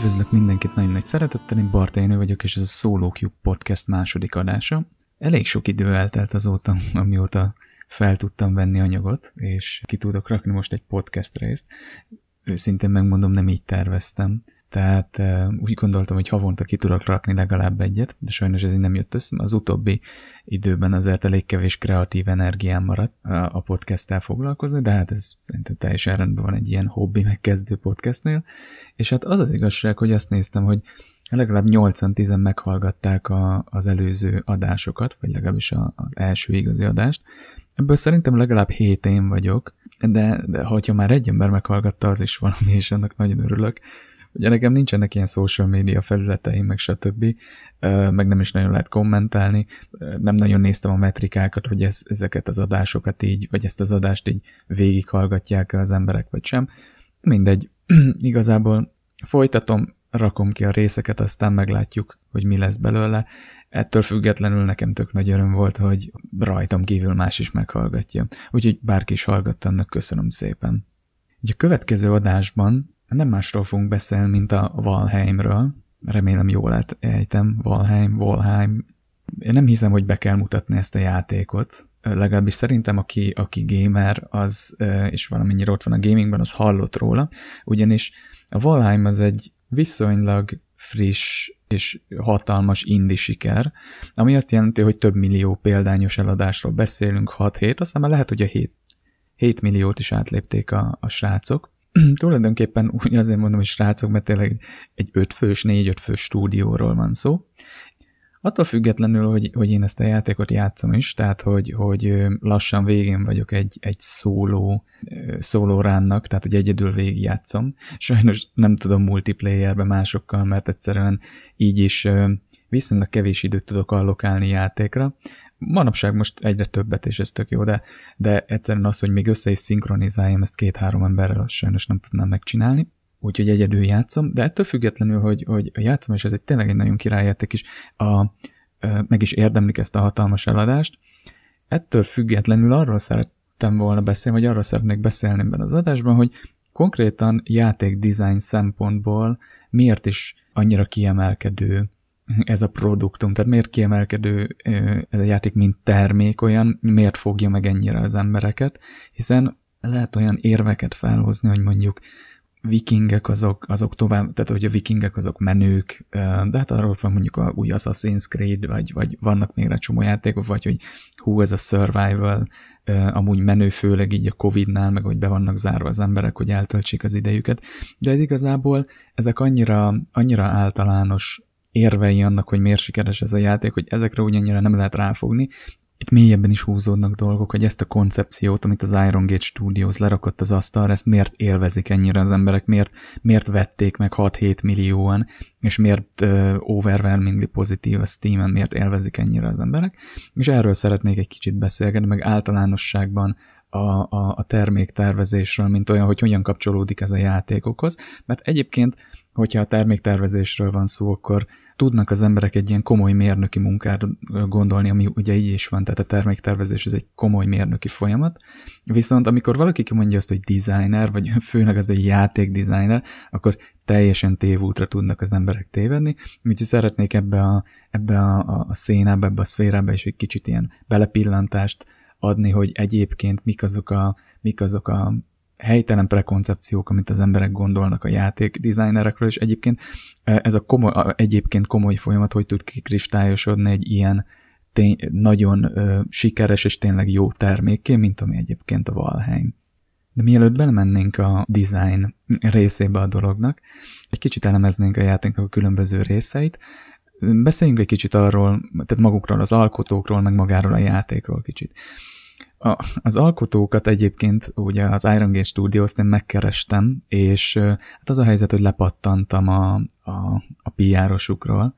Üdvözlök mindenkit nagyon nagy szeretettel, én Barténő vagyok, és ez a Solo Cube Podcast második adása. Elég sok idő eltelt azóta, amióta fel tudtam venni anyagot, és ki tudok rakni most egy podcast részt. Őszintén megmondom, nem így terveztem. Tehát úgy gondoltam, hogy havonta ki tudok rakni legalább egyet, de sajnos ez így nem jött össze. Az utóbbi időben azért elég kevés kreatív energiám maradt a podcasttel foglalkozni, de hát ez szerintem teljesen rendben van egy ilyen hobbi megkezdő podcastnél. És hát az az igazság, hogy azt néztem, hogy legalább 8-10 meghallgatták a, az előző adásokat, vagy legalábbis a, az első igazi adást. Ebből szerintem legalább 7 én vagyok, de, de hogyha már egy ember meghallgatta, az is valami, és annak nagyon örülök. Ugye nekem nincsenek ilyen social media felületeim, meg stb. Meg nem is nagyon lehet kommentálni. Nem nagyon néztem a metrikákat, hogy ez, ezeket az adásokat így, vagy ezt az adást így végighallgatják az emberek, vagy sem. Mindegy, igazából folytatom, rakom ki a részeket, aztán meglátjuk, hogy mi lesz belőle. Ettől függetlenül nekem tök nagy öröm volt, hogy rajtam kívül más is meghallgatja. Úgyhogy bárki is hallgatta, annak köszönöm szépen. Ugye a következő adásban nem másról fogunk beszélni, mint a Valheimről. Remélem jól ejtem, Valheim, Valheim. Én nem hiszem, hogy be kell mutatni ezt a játékot. Legalábbis szerintem, aki, aki gamer, az, és valamennyire ott van a gamingben, az hallott róla. Ugyanis a Valheim az egy viszonylag friss és hatalmas indi siker, ami azt jelenti, hogy több millió példányos eladásról beszélünk, 6-7, aztán már lehet, hogy a 7, 7 milliót is átlépték a, a srácok. tulajdonképpen úgy azért mondom, hogy srácok, mert tényleg egy ötfős, négy-öt fős stúdióról van szó. Attól függetlenül, hogy, hogy én ezt a játékot játszom is, tehát hogy, hogy lassan végén vagyok egy, egy szóló, szóló ránnak, tehát hogy egyedül végigjátszom. Sajnos nem tudom multiplayerbe másokkal, mert egyszerűen így is viszonylag kevés időt tudok allokálni játékra. Manapság most egyre többet, és ez tök jó, de, de egyszerűen az, hogy még össze is szinkronizáljam ezt két-három emberrel, azt sajnos nem tudnám megcsinálni. Úgyhogy egyedül játszom, de ettől függetlenül, hogy, hogy játszom, és ez egy tényleg egy nagyon királyjáték is, a, meg is érdemlik ezt a hatalmas eladást. Ettől függetlenül arról szerettem volna beszélni, vagy arról szeretnék beszélni ebben az adásban, hogy konkrétan játék design szempontból miért is annyira kiemelkedő ez a produktum, tehát miért kiemelkedő ez a játék, mint termék olyan, miért fogja meg ennyire az embereket, hiszen lehet olyan érveket felhozni, hogy mondjuk vikingek azok, azok tovább, tehát hogy a vikingek azok menők, de hát arról van mondjuk a új Assassin's Creed, vagy, vagy vannak még egy csomó játékok, vagy hogy hú, ez a survival, amúgy menő főleg így a Covid-nál, meg hogy be vannak zárva az emberek, hogy eltöltsék az idejüket, de ez igazából ezek annyira, annyira általános érvei annak, hogy miért sikeres ez a játék, hogy ezekre ugyannyira nem lehet ráfogni. Itt mélyebben is húzódnak dolgok, hogy ezt a koncepciót, amit az Iron Gate Studios lerakott az asztalra, ezt miért élvezik ennyire az emberek, miért, miért vették meg 6-7 millióan, és miért uh, overwhelmingly pozitív a Steam-en, miért élvezik ennyire az emberek. És erről szeretnék egy kicsit beszélgetni, meg általánosságban a, a, a terméktervezésről, mint olyan, hogy hogyan kapcsolódik ez a játékokhoz, mert egyébként hogyha a terméktervezésről van szó, akkor tudnak az emberek egy ilyen komoly mérnöki munkát gondolni, ami ugye így is van, tehát a terméktervezés ez egy komoly mérnöki folyamat, viszont amikor valaki kimondja azt, hogy designer, vagy főleg az, hogy játékdesigner, akkor teljesen tévútra tudnak az emberek tévedni, úgyhogy szeretnék ebbe a, ebbe a, a, a szénába, ebbe a szférába is egy kicsit ilyen belepillantást adni, hogy egyébként mik azok a, mik azok a helytelen prekoncepciók, amit az emberek gondolnak a játék designerekről, és egyébként e, ez a komoly, egyébként komoly folyamat, hogy tud kikristályosodni egy ilyen tény, nagyon ö, sikeres és tényleg jó termékké, mint ami egyébként a Valheim. De mielőtt belemennénk a design részébe a dolognak, egy kicsit elemeznénk a játéknak a különböző részeit, beszéljünk egy kicsit arról, tehát magukról, az alkotókról, meg magáról a játékról kicsit. A, az alkotókat egyébként ugye az Iron Gate Studios-t én megkerestem, és hát az a helyzet, hogy lepattantam a, a, a PR-osukról,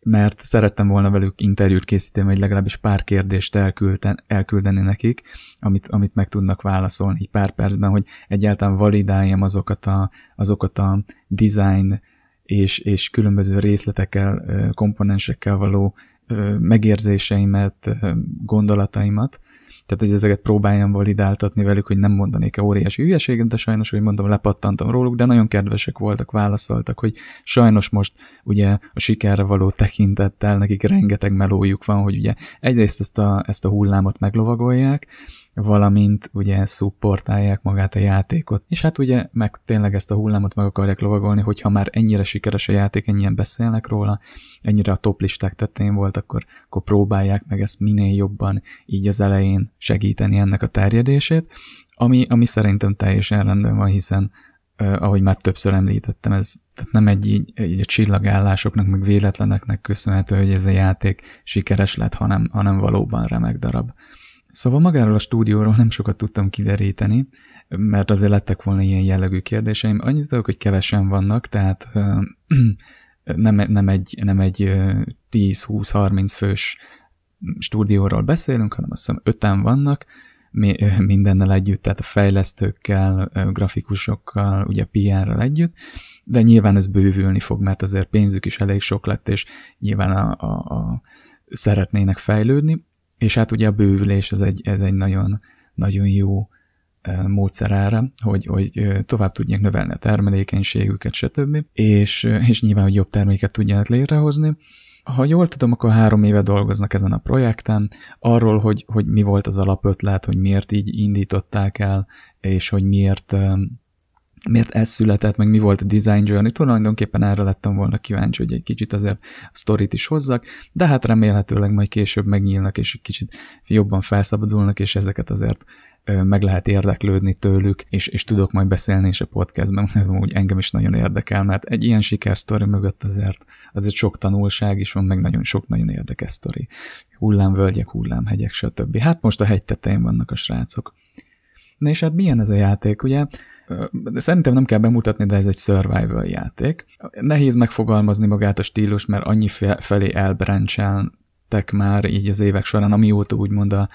mert szerettem volna velük interjút készíteni, vagy legalábbis pár kérdést elkülden, elküldeni nekik, amit, amit meg tudnak válaszolni egy pár percben, hogy egyáltalán validáljam azokat a, azokat a design és, és különböző részletekkel, komponensekkel való megérzéseimet, gondolataimat, tehát hogy ezeket próbáljam validáltatni velük, hogy nem mondanék-e óriási hülyeséget, de sajnos, hogy mondom, lepattantam róluk, de nagyon kedvesek voltak, válaszoltak, hogy sajnos most ugye a sikerre való tekintettel nekik rengeteg melójuk van, hogy ugye egyrészt ezt a, ezt a hullámot meglovagolják, valamint ugye szupportálják magát a játékot. És hát ugye meg tényleg ezt a hullámot meg akarják lovagolni, hogyha már ennyire sikeres a játék, ennyien beszélnek róla, ennyire a top listák tetején volt, akkor, akkor próbálják meg ezt minél jobban így az elején segíteni ennek a terjedését, ami, ami szerintem teljesen rendben van, hiszen Uh, ahogy már többször említettem, ez tehát nem egy így, így a csillagállásoknak, meg véletleneknek köszönhető, hogy ez a játék sikeres lett, hanem, hanem valóban remek darab. Szóval magáról a stúdióról nem sokat tudtam kideríteni, mert azért lettek volna ilyen jellegű kérdéseim. Annyit tudok, hogy kevesen vannak, tehát nem, nem egy, nem egy 10-20-30 fős stúdióról beszélünk, hanem azt hiszem öten vannak, mindennel együtt, tehát a fejlesztőkkel, grafikusokkal, ugye PR-ral együtt, de nyilván ez bővülni fog, mert azért pénzük is elég sok lett, és nyilván a, a, a szeretnének fejlődni, és hát ugye a bővülés ez egy, ez egy nagyon, nagyon jó módszer erre, hogy, hogy tovább tudják növelni a termelékenységüket, stb. És, és nyilván, hogy jobb terméket tudják létrehozni. Ha jól tudom, akkor három éve dolgoznak ezen a projekten, arról, hogy, hogy mi volt az alapötlet, hogy miért így indították el, és hogy miért miért ez született, meg mi volt a design journey, tulajdonképpen erre lettem volna kíváncsi, hogy egy kicsit azért a sztorit is hozzak, de hát remélhetőleg majd később megnyílnak, és egy kicsit jobban felszabadulnak, és ezeket azért meg lehet érdeklődni tőlük, és, és tudok majd beszélni is a podcastben, ez úgy engem is nagyon érdekel, mert egy ilyen sikersztori mögött azért, azért sok tanulság is van, meg nagyon sok nagyon érdekes sztori. Hullámvölgyek, hullámhegyek, stb. Hát most a hegy tetején vannak a srácok. Na és hát milyen ez a játék, ugye? Szerintem nem kell bemutatni, de ez egy survival játék. Nehéz megfogalmazni magát a stílus, mert annyi felé elbráncseltek már így az évek során, amióta úgymond a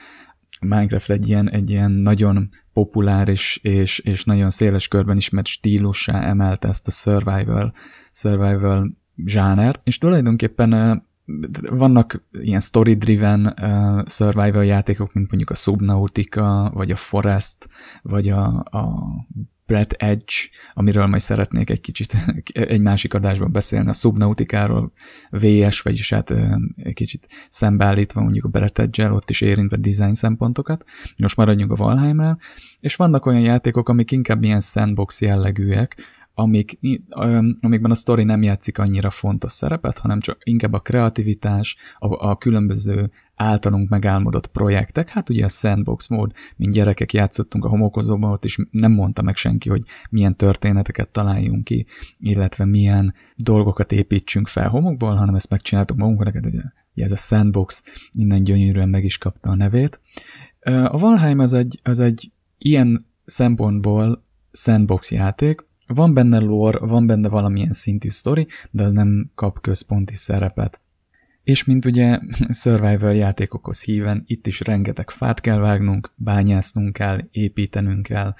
Minecraft egy ilyen, egy ilyen nagyon populáris és, és nagyon széles körben ismert stílussá emelte ezt a survival, survival zsánert, és tulajdonképpen vannak ilyen story-driven uh, survival játékok, mint mondjuk a Subnautica, vagy a Forest, vagy a, a Brad Edge, amiről majd szeretnék egy kicsit egy másik adásban beszélni, a Subnautikáról VS, vagyis hát egy kicsit szembeállítva mondjuk a Brad Edge-el, ott is érintve design szempontokat. Most maradjunk a Valheimrel, és vannak olyan játékok, amik inkább ilyen sandbox jellegűek, amik, amikben a sztori nem játszik annyira fontos szerepet, hanem csak inkább a kreativitás, a, a különböző általunk megálmodott projektek, hát ugye a sandbox mód, mint gyerekek játszottunk a homokozóban, ott is nem mondta meg senki, hogy milyen történeteket találjunk ki, illetve milyen dolgokat építsünk fel homokból, hanem ezt megcsináltuk magunkra, ugye, ugye ez a sandbox innen gyönyörűen meg is kapta a nevét. A Valheim az egy, az egy ilyen szempontból sandbox játék, van benne lore, van benne valamilyen szintű sztori, de az nem kap központi szerepet. És mint ugye survival játékokhoz híven, itt is rengeteg fát kell vágnunk, bányásznunk kell, építenünk kell,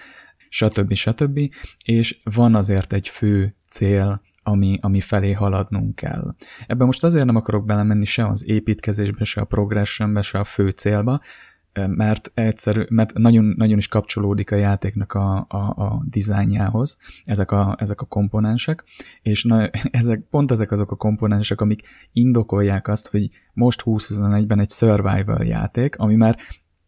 stb. stb. És van azért egy fő cél, ami, ami felé haladnunk kell. Ebben most azért nem akarok belemenni se az építkezésbe, se a progressionbe, se a fő célba, mert egyszerű, mert nagyon, nagyon is kapcsolódik a játéknak a, a, a dizájnjához, ezek a, ezek a komponensek, és na, ezek, pont ezek azok a komponensek, amik indokolják azt, hogy most 2021-ben egy survival játék, ami már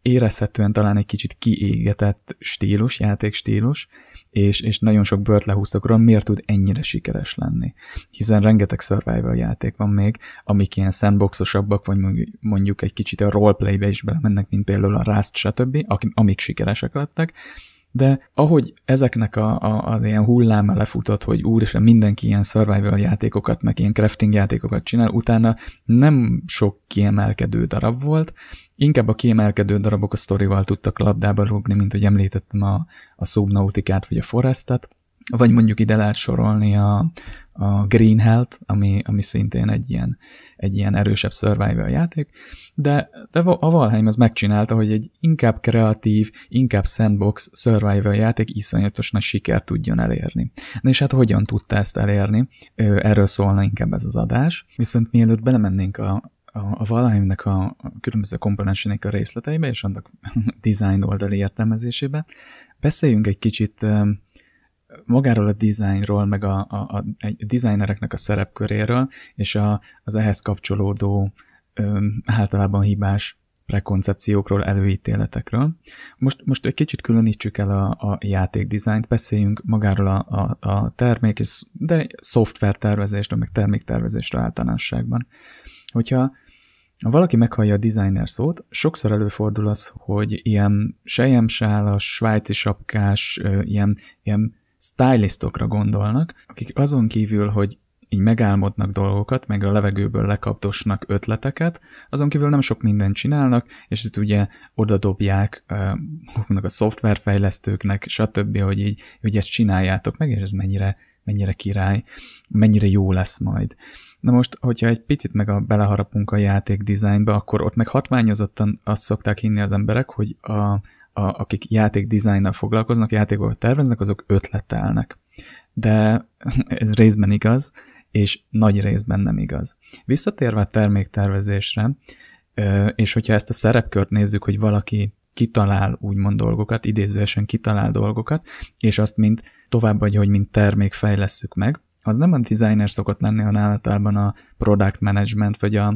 érezhetően talán egy kicsit kiégetett stílus, játékstílus, és, és nagyon sok bört lehúztak róla, miért tud ennyire sikeres lenni. Hiszen rengeteg survival játék van még, amik ilyen sandboxosabbak, vagy mondjuk egy kicsit a roleplaybe is belemennek, mint például a Rust, stb., amik sikeresek lettek, de ahogy ezeknek a, a, az ilyen hulláma lefutott, hogy úristen mindenki ilyen survival játékokat, meg ilyen crafting játékokat csinál, utána nem sok kiemelkedő darab volt, inkább a kiemelkedő darabok a sztorival tudtak labdába rúgni, mint hogy említettem a, a Subnautikát vagy a Forestet, vagy mondjuk ide lehet sorolni a, a Green Health, ami, ami szintén egy ilyen, egy ilyen erősebb survival játék, de, de a Valheim az megcsinálta, hogy egy inkább kreatív, inkább sandbox survival játék iszonyatos nagy sikert tudjon elérni. Na és hát hogyan tudta ezt elérni? Erről szólna inkább ez az adás, viszont mielőtt belemennénk a, a, a Valheimnek a, különböző komponensének a részleteibe, és annak design oldali értelmezésébe. Beszéljünk egy kicsit magáról a designról, meg a, a, a, a designereknek a szerepköréről, és a, az ehhez kapcsolódó ö, általában hibás prekoncepciókról, előítéletekről. Most, most egy kicsit különítsük el a, a játékdizájnt, beszéljünk magáról a, a, a termék, de szoftvertervezésről, meg terméktervezésről általánosságban. Hogyha ha valaki meghallja a designer szót, sokszor előfordul az, hogy ilyen sejemsálas, svájci sapkás, ilyen, ilyen stylistokra gondolnak, akik azon kívül, hogy így megálmodnak dolgokat, meg a levegőből lekaptosnak ötleteket, azon kívül nem sok mindent csinálnak, és ezt ugye oda dobják uh, a szoftverfejlesztőknek, stb., hogy így, hogy ezt csináljátok meg, és ez mennyire, mennyire király, mennyire jó lesz majd. Na most, hogyha egy picit meg a beleharapunk a játék dizájnba, akkor ott meg hatványozottan azt szokták hinni az emberek, hogy a, a, akik játék dizájnnal foglalkoznak, játékokat terveznek, azok ötletelnek. De ez részben igaz, és nagy részben nem igaz. Visszatérve a terméktervezésre, és hogyha ezt a szerepkört nézzük, hogy valaki kitalál úgymond dolgokat, idézőesen kitalál dolgokat, és azt mint továbbadja, hogy mint termék fejlesszük meg, az nem a designer szokott lenni, hanem általában a product management, vagy a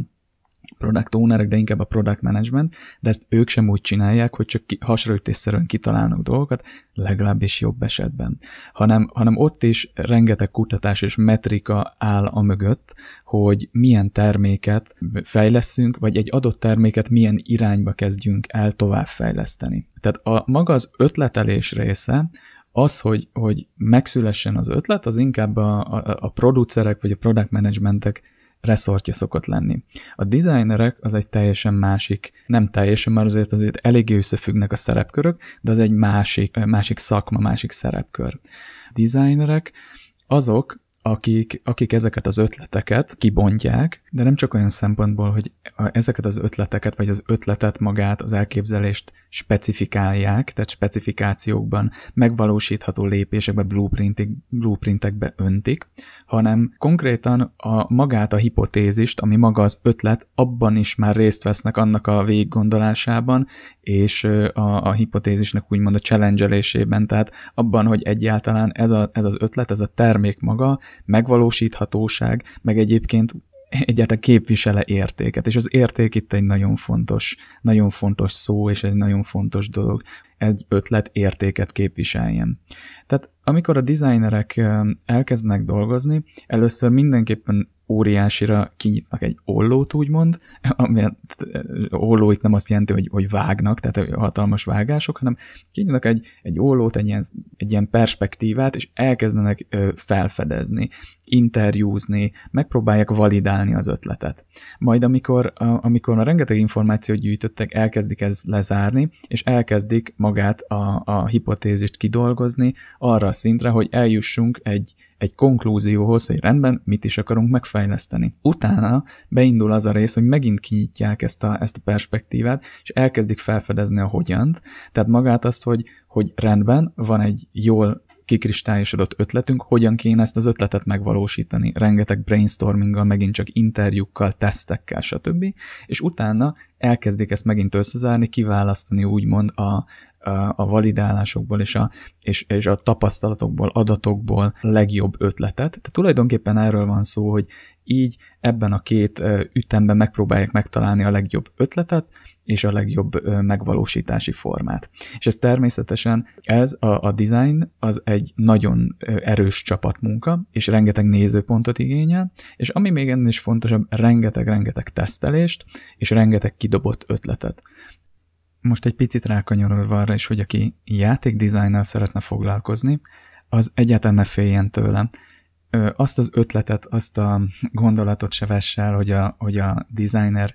product ownerek, de inkább a product management, de ezt ők sem úgy csinálják, hogy csak hasraütésszerűen kitalálnak dolgokat, legalábbis jobb esetben, hanem, hanem ott is rengeteg kutatás és metrika áll a mögött, hogy milyen terméket fejleszünk, vagy egy adott terméket milyen irányba kezdjünk el továbbfejleszteni. Tehát a maga az ötletelés része, az, hogy, hogy megszülessen az ötlet, az inkább a, a, a producerek vagy a product managementek reszortja szokott lenni. A designerek az egy teljesen másik, nem teljesen, mert azért azért eléggé összefüggnek a szerepkörök, de az egy másik, másik szakma, másik szerepkör. Designerek azok, akik, akik ezeket az ötleteket kibontják, de nem csak olyan szempontból, hogy ezeket az ötleteket, vagy az ötletet magát, az elképzelést specifikálják, tehát specifikációkban megvalósítható lépésekbe, blueprintek, blueprintekbe öntik, hanem konkrétan a magát a hipotézist, ami maga az ötlet, abban is már részt vesznek annak a végiggondolásában, és a, a hipotézisnek úgymond a challenge tehát abban, hogy egyáltalán ez, a, ez az ötlet, ez a termék maga megvalósíthatóság, meg egyébként egyáltalán képvisele értéket, és az érték itt egy nagyon fontos, nagyon fontos szó, és egy nagyon fontos dolog. Egy ötlet értéket képviseljen. Tehát amikor a designerek elkezdenek dolgozni, először mindenképpen óriásira kinyitnak egy ollót, úgymond, ami olló itt nem azt jelenti, hogy, hogy vágnak, tehát hatalmas vágások, hanem kinyitnak egy, egy ollót, egy ilyen, egy ilyen perspektívát, és elkezdenek felfedezni, interjúzni, megpróbálják validálni az ötletet. Majd amikor, amikor a rengeteg információt gyűjtöttek, elkezdik ez lezárni, és elkezdik magát a, a hipotézist kidolgozni arra a szintre, hogy eljussunk egy, egy konklúzióhoz, hogy rendben, mit is akarunk megfejleszteni. Utána beindul az a rész, hogy megint kinyitják ezt a, ezt a perspektívát, és elkezdik felfedezni a hogyant, tehát magát azt, hogy, hogy rendben, van egy jól kikristályosodott ötletünk, hogyan kéne ezt az ötletet megvalósítani. Rengeteg brainstorminggal, megint csak interjúkkal, tesztekkel, stb. És utána elkezdik ezt megint összezárni, kiválasztani úgymond a, a, validálásokból és a, és, és a tapasztalatokból, adatokból legjobb ötletet. Tehát tulajdonképpen erről van szó, hogy így ebben a két ütemben megpróbálják megtalálni a legjobb ötletet, és a legjobb megvalósítási formát. És ez természetesen, ez a, a design az egy nagyon erős csapatmunka, és rengeteg nézőpontot igényel, és ami még ennél is fontosabb, rengeteg-rengeteg tesztelést, és rengeteg kidobott ötletet. Most egy picit rákanyarodva arra is, hogy aki játékdizájnnal szeretne foglalkozni, az egyáltalán ne féljen tőle. Azt az ötletet, azt a gondolatot se vess hogy a, hogy a designer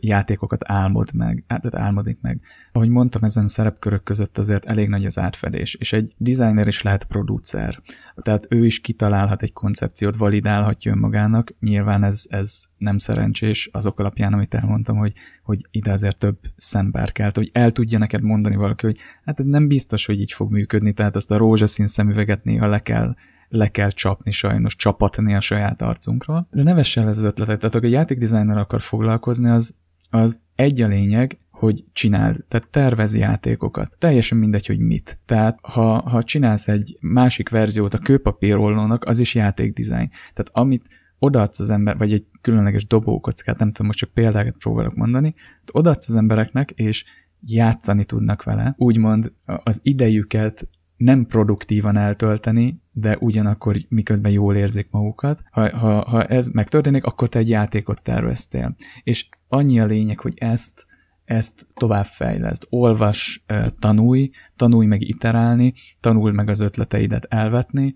játékokat álmod meg, tehát álmodik meg. Ahogy mondtam, ezen szerepkörök között azért elég nagy az átfedés, és egy designer is lehet producer. Tehát ő is kitalálhat egy koncepciót, validálhatja önmagának, nyilván ez, ez nem szerencsés azok alapján, amit elmondtam, hogy, hogy ide azért több szember kell, hogy el tudja neked mondani valaki, hogy hát ez nem biztos, hogy így fog működni, tehát azt a rózsaszín szemüveget néha le kell le kell csapni sajnos, csapatni a saját arcunkról. De ne vess el ez az ötletet, tehát aki a játékdesigner akar foglalkozni, az, az egy a lényeg, hogy csináld, tehát tervez játékokat. Teljesen mindegy, hogy mit. Tehát ha, ha csinálsz egy másik verziót a kőpapírollónak, az is játékdizájn. Tehát amit odaadsz az ember, vagy egy különleges dobókockát, nem tudom, most csak példákat próbálok mondani, odaadsz az embereknek, és játszani tudnak vele, úgymond az idejüket nem produktívan eltölteni, de ugyanakkor miközben jól érzik magukat. Ha, ha, ha ez megtörténik, akkor te egy játékot terveztél. És annyi a lényeg, hogy ezt ezt továbbfejleszd. Olvas, tanulj, tanulj meg iterálni, tanulj meg az ötleteidet elvetni,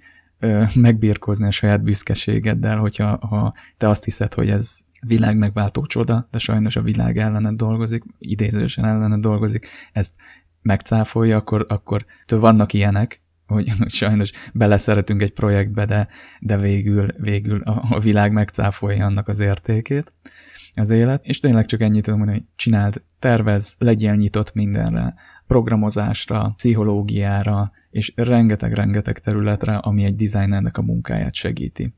megbírkozni a saját büszkeségeddel, hogyha ha te azt hiszed, hogy ez világ megváltó csoda, de sajnos a világ ellened dolgozik, idézősen ellened dolgozik, ezt megcáfolja, akkor, akkor vannak ilyenek, hogy sajnos beleszeretünk egy projektbe, de, de végül, végül a, a világ megcáfolja annak az értékét az élet, és tényleg csak ennyit tudom mondani, hogy csináld, tervez, legyél nyitott mindenre, programozásra, pszichológiára, és rengeteg-rengeteg területre, ami egy designernek a munkáját segíti.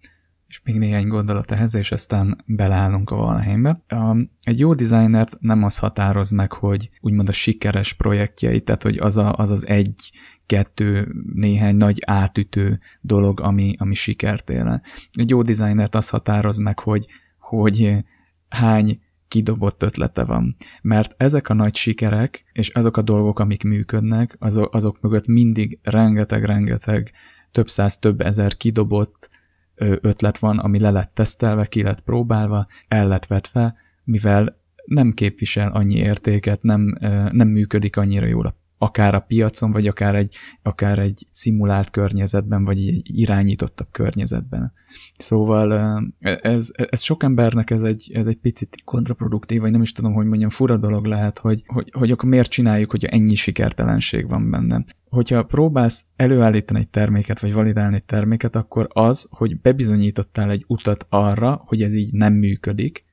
És még néhány gondolat ehhez, és aztán beleállunk a Valheimbe. Egy jó designert nem az határoz meg, hogy úgymond a sikeres projektjei, tehát hogy az a, az, az egy, kettő, néhány nagy átütő dolog, ami, ami sikert éle. Egy jó designert az határoz meg, hogy, hogy hány kidobott ötlete van. Mert ezek a nagy sikerek, és azok a dolgok, amik működnek, azok, azok mögött mindig rengeteg-rengeteg, több száz, több ezer kidobott ötlet van, ami le lett tesztelve, ki lett próbálva, el lett vetve, mivel nem képvisel annyi értéket, nem, nem működik annyira jól a akár a piacon, vagy akár egy, akár egy szimulált környezetben, vagy egy irányítottabb környezetben. Szóval ez, ez sok embernek ez egy, ez egy picit kontraproduktív, vagy nem is tudom, hogy mondjam, fura dolog lehet, hogy, hogy, hogy akkor miért csináljuk, hogyha ennyi sikertelenség van benne. Hogyha próbálsz előállítani egy terméket, vagy validálni egy terméket, akkor az, hogy bebizonyítottál egy utat arra, hogy ez így nem működik,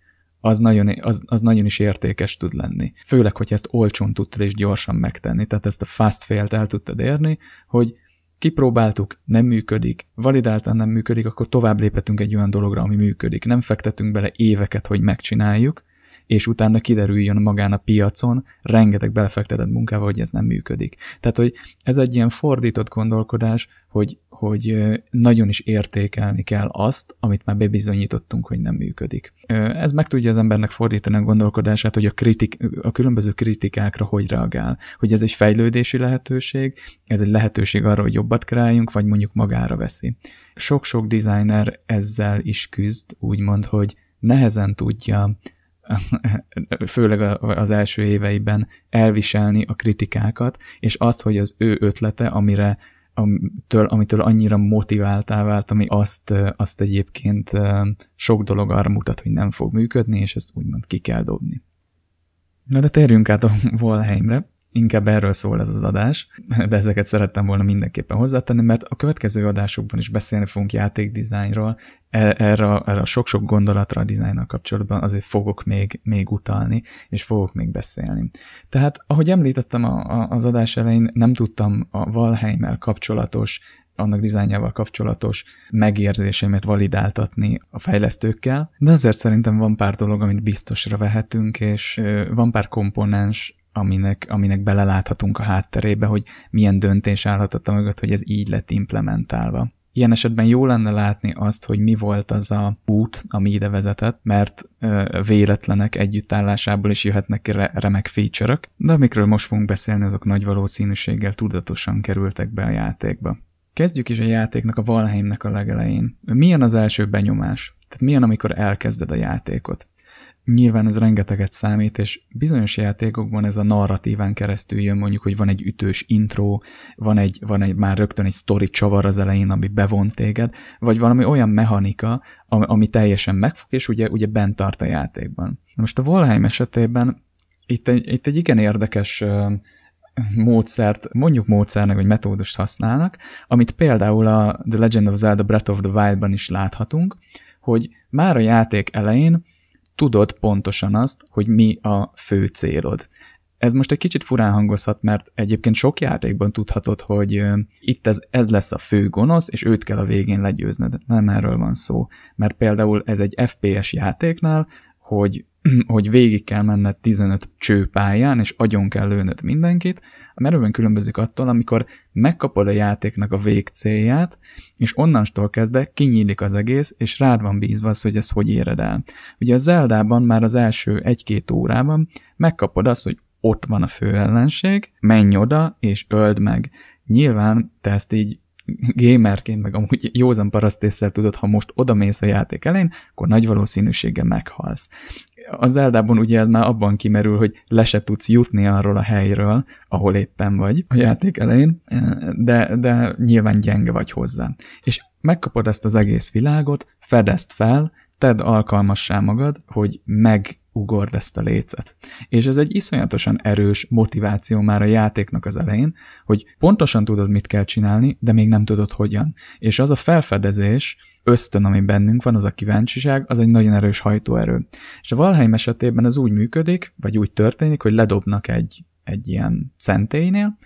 az nagyon, az, az nagyon is értékes tud lenni. Főleg, hogy ezt olcsón tudtad és gyorsan megtenni. Tehát ezt a fast fail-t el tudtad érni, hogy kipróbáltuk, nem működik, validáltan nem működik, akkor tovább léphetünk egy olyan dologra, ami működik. Nem fektetünk bele éveket, hogy megcsináljuk, és utána kiderüljön magán a piacon rengeteg belefektetett munkával, hogy ez nem működik. Tehát, hogy ez egy ilyen fordított gondolkodás, hogy, hogy nagyon is értékelni kell azt, amit már bebizonyítottunk, hogy nem működik. Ez meg tudja az embernek fordítani a gondolkodását, hogy a, kritik, a különböző kritikákra hogy reagál. Hogy ez egy fejlődési lehetőség, ez egy lehetőség arra, hogy jobbat kreáljunk, vagy mondjuk magára veszi. Sok-sok designer ezzel is küzd, úgymond, hogy nehezen tudja főleg az első éveiben elviselni a kritikákat, és azt, hogy az ő ötlete, amire amitől, amitől annyira motiváltá vált, ami azt, azt egyébként sok dolog arra mutat, hogy nem fog működni, és ezt úgymond ki kell dobni. Na de térjünk át a Volheimre inkább erről szól ez az adás, de ezeket szerettem volna mindenképpen hozzátenni, mert a következő adásokban is beszélni fogunk játékdizájnról, e, erre, erre a sok-sok gondolatra a dizájnnal kapcsolatban azért fogok még, még utalni, és fogok még beszélni. Tehát, ahogy említettem a, a, az adás elején, nem tudtam a Valheimmel kapcsolatos annak dizájnjával kapcsolatos megérzéseimet validáltatni a fejlesztőkkel, de azért szerintem van pár dolog, amit biztosra vehetünk, és van pár komponens, aminek, aminek beleláthatunk a hátterébe, hogy milyen döntés állhatott a mögött, hogy ez így lett implementálva. Ilyen esetben jó lenne látni azt, hogy mi volt az a út, ami ide vezetett, mert véletlenek együttállásából is jöhetnek re- remek feature-ök, de amikről most fogunk beszélni, azok nagy valószínűséggel tudatosan kerültek be a játékba. Kezdjük is a játéknak a Valheimnek a legelején. Milyen az első benyomás? Tehát milyen, amikor elkezded a játékot? Nyilván ez rengeteget számít, és bizonyos játékokban ez a narratíván keresztül jön, mondjuk, hogy van egy ütős intro, van egy, van egy már rögtön egy story csavar az elején, ami bevont téged, vagy valami olyan mechanika, ami, ami teljesen megfog, és ugye, ugye bent tart a játékban. Most a Volheim esetében itt egy, itt egy igen érdekes módszert, mondjuk módszernek, vagy metódust használnak, amit például a The Legend of Zelda Breath of the Wild-ban is láthatunk, hogy már a játék elején tudod pontosan azt, hogy mi a fő célod. Ez most egy kicsit furán hangozhat, mert egyébként sok játékban tudhatod, hogy itt ez, ez lesz a fő gonosz, és őt kell a végén legyőznöd. Nem erről van szó. Mert például ez egy FPS játéknál, hogy hogy végig kell menned 15 csőpályán, és agyon kell lőnöd mindenkit, merőben különbözik attól, amikor megkapod a játéknak a végcélját, és onnantól kezdve kinyílik az egész, és rád van bízva az, hogy ezt hogy éred el. Ugye a Zeldában már az első egy-két órában megkapod azt, hogy ott van a fő ellenség, menj oda, és öld meg. Nyilván te ezt így gamerként, meg amúgy józan parasztésszel tudod, ha most odamész a játék elején, akkor nagy valószínűséggel meghalsz. A Zeldában ugye ez már abban kimerül, hogy le se tudsz jutni arról a helyről, ahol éppen vagy a játék elején, de, de nyilván gyenge vagy hozzá. És megkapod ezt az egész világot, fedezd fel, tedd alkalmassá magad, hogy meg ugord ezt a lécet. És ez egy iszonyatosan erős motiváció már a játéknak az elején, hogy pontosan tudod, mit kell csinálni, de még nem tudod hogyan. És az a felfedezés, ösztön, ami bennünk van, az a kíváncsiság, az egy nagyon erős hajtóerő. És a Valheim esetében ez úgy működik, vagy úgy történik, hogy ledobnak egy, egy ilyen szentélynél,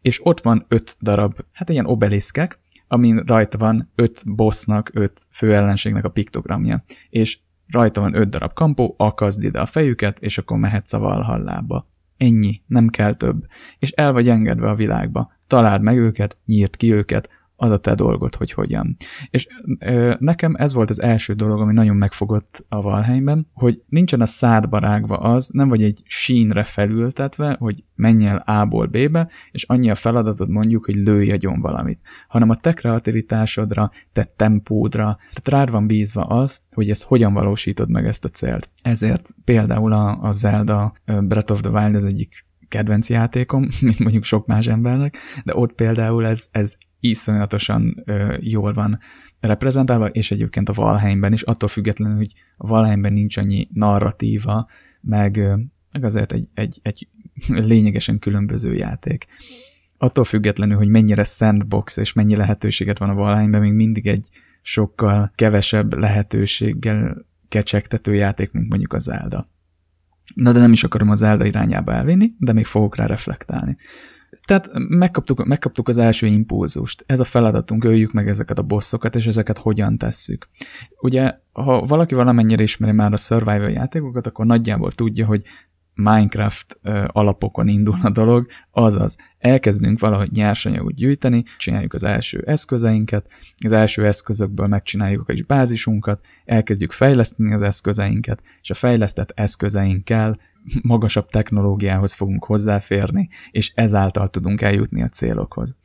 és ott van öt darab, hát ilyen obeliszkek, amin rajta van öt bossnak, öt főellenségnek a piktogramja. És rajta van öt darab kampó, akazd ide a fejüket, és akkor mehetsz a Valhallába. Ennyi, nem kell több. És el vagy engedve a világba. Találd meg őket, nyírt ki őket, az a te dolgod, hogy hogyan. És ö, nekem ez volt az első dolog, ami nagyon megfogott a Valheimben, hogy nincsen a szádba rágva az, nem vagy egy sínre felültetve, hogy menj el A-ból B-be, és annyi a feladatod mondjuk, hogy lőj agyon valamit, hanem a te kreativitásodra, te tempódra, tehát rád van bízva az, hogy ezt hogyan valósítod meg ezt a célt. Ezért például a, a Zelda Breath of the Wild az egyik kedvenc játékom, mint mondjuk sok más embernek, de ott például ez, ez iszonyatosan ö, jól van reprezentálva, és egyébként a Valheimben is, attól függetlenül, hogy a Valheimben nincs annyi narratíva, meg, ö, meg azért egy, egy, egy lényegesen különböző játék. Attól függetlenül, hogy mennyire sandbox és mennyi lehetőséget van a Valheimben, még mindig egy sokkal kevesebb lehetőséggel kecsegtető játék, mint mondjuk a Zelda. Na de nem is akarom az Zelda irányába elvinni, de még fogok rá reflektálni. Tehát megkaptuk, megkaptuk az első impulzust. Ez a feladatunk, öljük meg ezeket a bosszokat, és ezeket hogyan tesszük. Ugye, ha valaki valamennyire ismeri már a survival játékokat, akkor nagyjából tudja, hogy Minecraft alapokon indul a dolog, azaz elkezdünk valahogy nyersanyagot gyűjteni, csináljuk az első eszközeinket, az első eszközökből megcsináljuk a kis bázisunkat, elkezdjük fejleszteni az eszközeinket, és a fejlesztett eszközeinkkel magasabb technológiához fogunk hozzáférni, és ezáltal tudunk eljutni a célokhoz.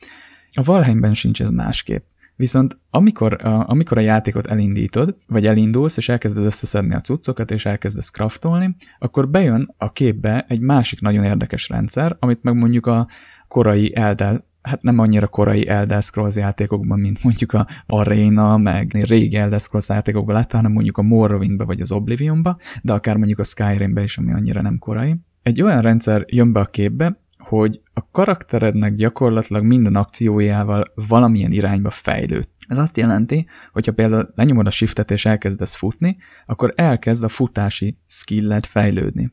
A Valheimben sincs ez másképp. Viszont amikor a, amikor a játékot elindítod, vagy elindulsz, és elkezded összeszedni a cuccokat, és elkezdesz craftolni, akkor bejön a képbe egy másik nagyon érdekes rendszer, amit meg mondjuk a korai Elder, hát nem annyira korai Elder Scrolls játékokban, mint mondjuk a Arena, meg régi Elder Scrolls játékokban látta, hanem mondjuk a Morrowindbe vagy az Oblivionba, de akár mondjuk a Skyrimbe is, ami annyira nem korai. Egy olyan rendszer jön be a képbe, hogy a karakterednek gyakorlatilag minden akciójával valamilyen irányba fejlőd. Ez azt jelenti, hogyha például lenyomod a shiftet és elkezdesz futni, akkor elkezd a futási skilled fejlődni.